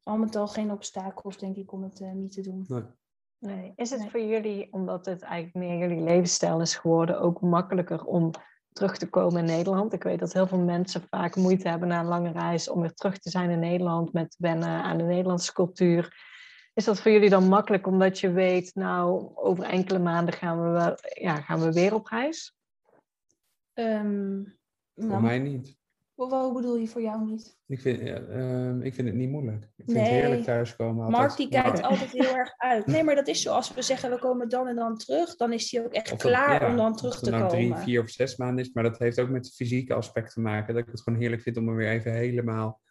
al met al geen obstakels, denk ik, om het eh, niet te doen. Nee. Nee. Is het Nee. voor jullie, omdat het eigenlijk meer jullie levensstijl is geworden, ook makkelijker om terug te komen in Nederland? Ik weet dat heel veel mensen vaak moeite hebben na een lange reis om weer terug te zijn in Nederland met wennen aan de Nederlandse cultuur. Is dat voor jullie dan makkelijk omdat je weet, nou, over enkele maanden gaan we, wel- ja, gaan we weer op reis? Ehm, Voor nou, mij niet. Wat bedoel je voor jou niet? Ik vind, ja, ehm, ik vind het niet moeilijk. Ik vind Nee. het heerlijk thuiskomen. altijd. Mark die kijkt Maar- altijd heel erg uit. Nee, maar dat is zo. Als we zeggen we komen dan en dan terug, dan is hij ook echt Of dat- klaar ja, om dan terug het te nou komen. drie, vier of zes maanden is. Maar dat heeft ook met het fysieke aspect te maken. Dat ik het gewoon heerlijk vind om er weer even helemaal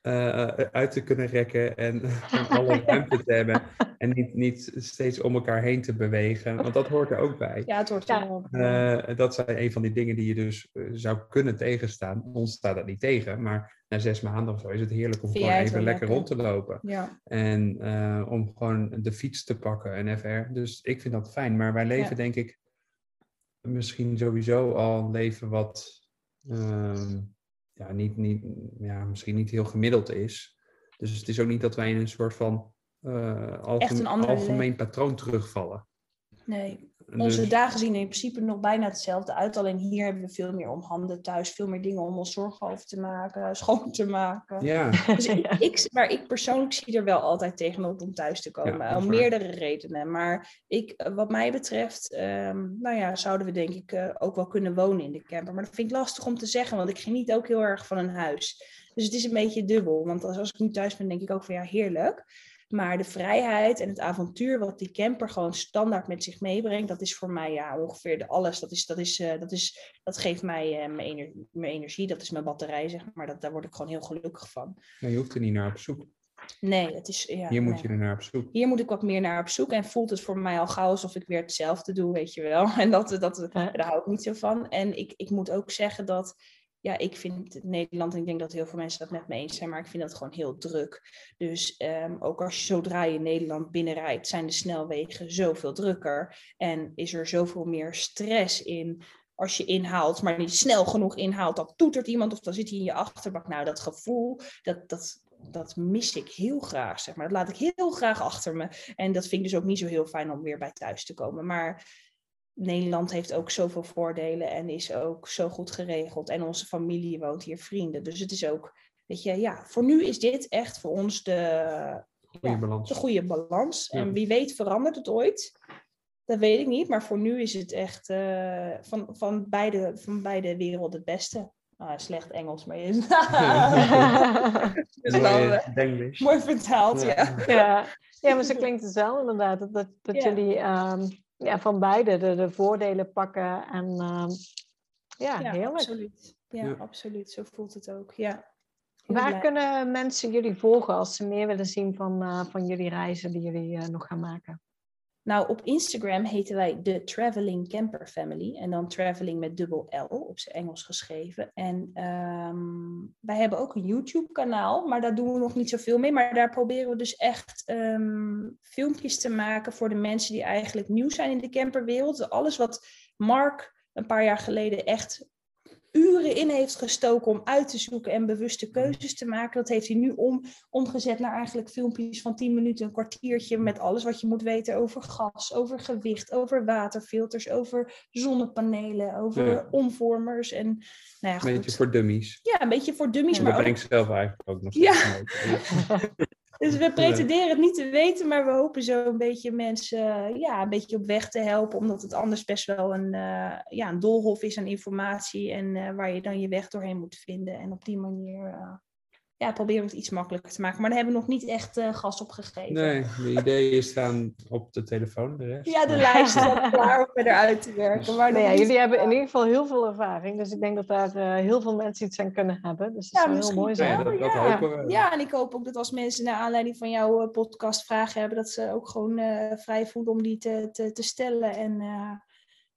eh, uit te kunnen rekken. En gewoon alle ruimte te hebben. En niet, niet steeds om elkaar heen te bewegen. Want dat hoort er ook bij. Ja, het Ja. er wel. Eh, dat zijn een van die dingen die je dus eh, zou kunnen tegenstaan. Ons staat dat niet tegen. Maar na zes maanden of zo is het heerlijk om Vind gewoon even lekker rond te lopen. Ja. En eh, om gewoon de fiets te pakken en even. er- Dus ik vind dat fijn. Maar wij leven Ja. denk ik misschien sowieso al een leven wat ehm, ja, niet, niet, ja, misschien niet heel gemiddeld is. Dus het is ook niet dat wij in een soort van eh, algem- een ander algemeen patroon terugvallen. Nee, onze Dus- dagen zien in principe nog bijna hetzelfde uit. Alleen hier hebben we veel meer om handen thuis. Veel meer dingen om ons zorgen over te maken, schoon te maken. ja, Dus ik, maar ik persoonlijk zie er wel altijd tegenop om thuis te komen. Ja, om waar. meerdere redenen. Maar ik, eh, wat mij betreft, ehm, nou ja, zouden we denk ik eh, ook wel kunnen wonen in de camper. Maar dat vind ik lastig om te zeggen, want ik geniet ook heel erg van een huis. Dus het is een beetje dubbel. Want als, als ik nu thuis ben, denk ik ook van ja, heerlijk. Maar de vrijheid en het avontuur wat die camper gewoon standaard met zich meebrengt, dat is voor mij ja, ongeveer de alles. Dat, is, dat, is, eh, dat, is, dat geeft mij eh, mijn, ener- mijn energie, dat is mijn batterij, zeg maar. Dat, daar word ik gewoon heel gelukkig van. Je hoeft er niet naar op zoek. Nee, het is. Ja, Hier moet nee. je er naar op zoek. Hier moet ik wat meer naar op zoek en voelt het voor mij al gauw alsof ik weer hetzelfde doe, weet je wel. En dat, dat, daar hou ik niet zo van. En ik, ik moet ook zeggen dat, ja, ik vind Nederland, ik denk dat heel veel mensen dat met me eens zijn, maar ik vind dat gewoon heel druk. Dus ehm, ook als je zodra je Nederland binnenrijdt, zijn de snelwegen zoveel drukker. En is er zoveel meer stress in als je inhaalt, maar niet snel genoeg inhaalt, dan toetert iemand of dan zit hij in je achterbak. Nou, dat gevoel, dat, dat, dat mis ik heel graag, zeg maar. Dat laat ik heel graag achter me. En dat vind ik dus ook niet zo heel fijn om weer bij thuis te komen. Maar Nederland heeft ook zoveel voordelen en is ook zo goed geregeld. En onze familie woont hier, vrienden. Dus het is ook, weet je, ja, voor nu is dit echt voor ons de, Goede ja, balans. de goede balans. Ja. En wie weet verandert het ooit. Dat weet ik niet, maar voor nu is het echt eh, van, van, beide, van beide werelden het beste. Ah, slecht Engels, maar je is Mooi, eh, mooi vertaald, ja. Ja. maar zo klinkt het wel inderdaad. Dat, dat, dat Ja. jullie ehm, ja, van beide de, de voordelen pakken. En ehm, ja, Ja, heerlijk. absoluut. Ja, Ja. absoluut. Zo voelt het ook. Ja. Heel Waar blij. kunnen mensen jullie volgen als ze meer willen zien van, eh, van jullie reizen die jullie eh, nog gaan maken? Nou, op Instagram heten wij de Traveling Camper Family. En dan traveling met dubbel L, op zijn Engels geschreven. En ehm, wij hebben ook een YouTube-kanaal, maar daar doen we nog niet zoveel mee. Maar daar proberen we dus echt ehm, filmpjes te maken voor de mensen die eigenlijk nieuw zijn in de camperwereld. Alles wat Mark een paar jaar geleden echt uren in heeft gestoken om uit te zoeken en bewuste keuzes te maken. Dat heeft hij nu om, omgezet naar eigenlijk filmpjes van 10 minuten, een kwartiertje met alles wat je moet weten over gas, over gewicht, over waterfilters, over zonnepanelen, over Ja. omvormers en nou ja, Een beetje voor dummies. Ja, een beetje voor dummies, Ja, maar Dat ben ook ik zelf eigenlijk ook nog Ja. Dus we pretenderen het niet te weten, maar we hopen zo een beetje mensen ja, een beetje op weg te helpen. Omdat het anders best wel een, eh, ja, een doolhof is aan informatie. En eh, waar je dan je weg doorheen moet vinden. En op die manier eh, ja, proberen we het iets makkelijker te maken. Maar daar hebben we nog niet echt eh, gas op gegeven. Nee, de ideeën staan op de telefoon, de rest. Ja, de lijst is al klaar om verder uit te werken. Maar Nou nog ja, niet- jullie hebben in ieder geval heel veel ervaring. Dus ik denk dat daar eh, heel veel mensen iets aan kunnen hebben. Dus dat Ja, zou heel mooi Ja, zijn. dat, dat ja. hopen we. Ja, en ik hoop ook dat als mensen naar aanleiding van jouw eh, podcast vragen hebben, dat ze ook gewoon eh, vrij voelen om die te, te, te stellen. En eh,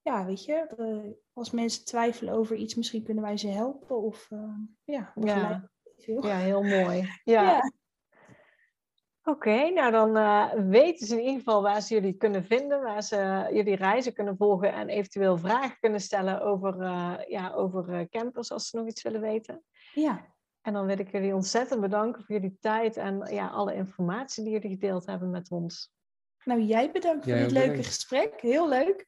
ja, weet je, als mensen twijfelen over iets, misschien kunnen wij ze helpen. Of eh, ja, begeleiden. Veel. Ja, heel mooi. Ja. Ja. Oké, nou dan eh, weten ze in ieder geval waar ze jullie kunnen vinden, waar ze jullie reizen kunnen volgen en eventueel vragen kunnen stellen over, eh, ja, over eh, campers als ze nog iets willen weten. ja. En dan wil ik jullie ontzettend bedanken voor jullie tijd en ja, alle informatie die jullie gedeeld hebben met ons. Nou, jij bedankt voor Jij dit leuke bedankt. gesprek. Heel leuk.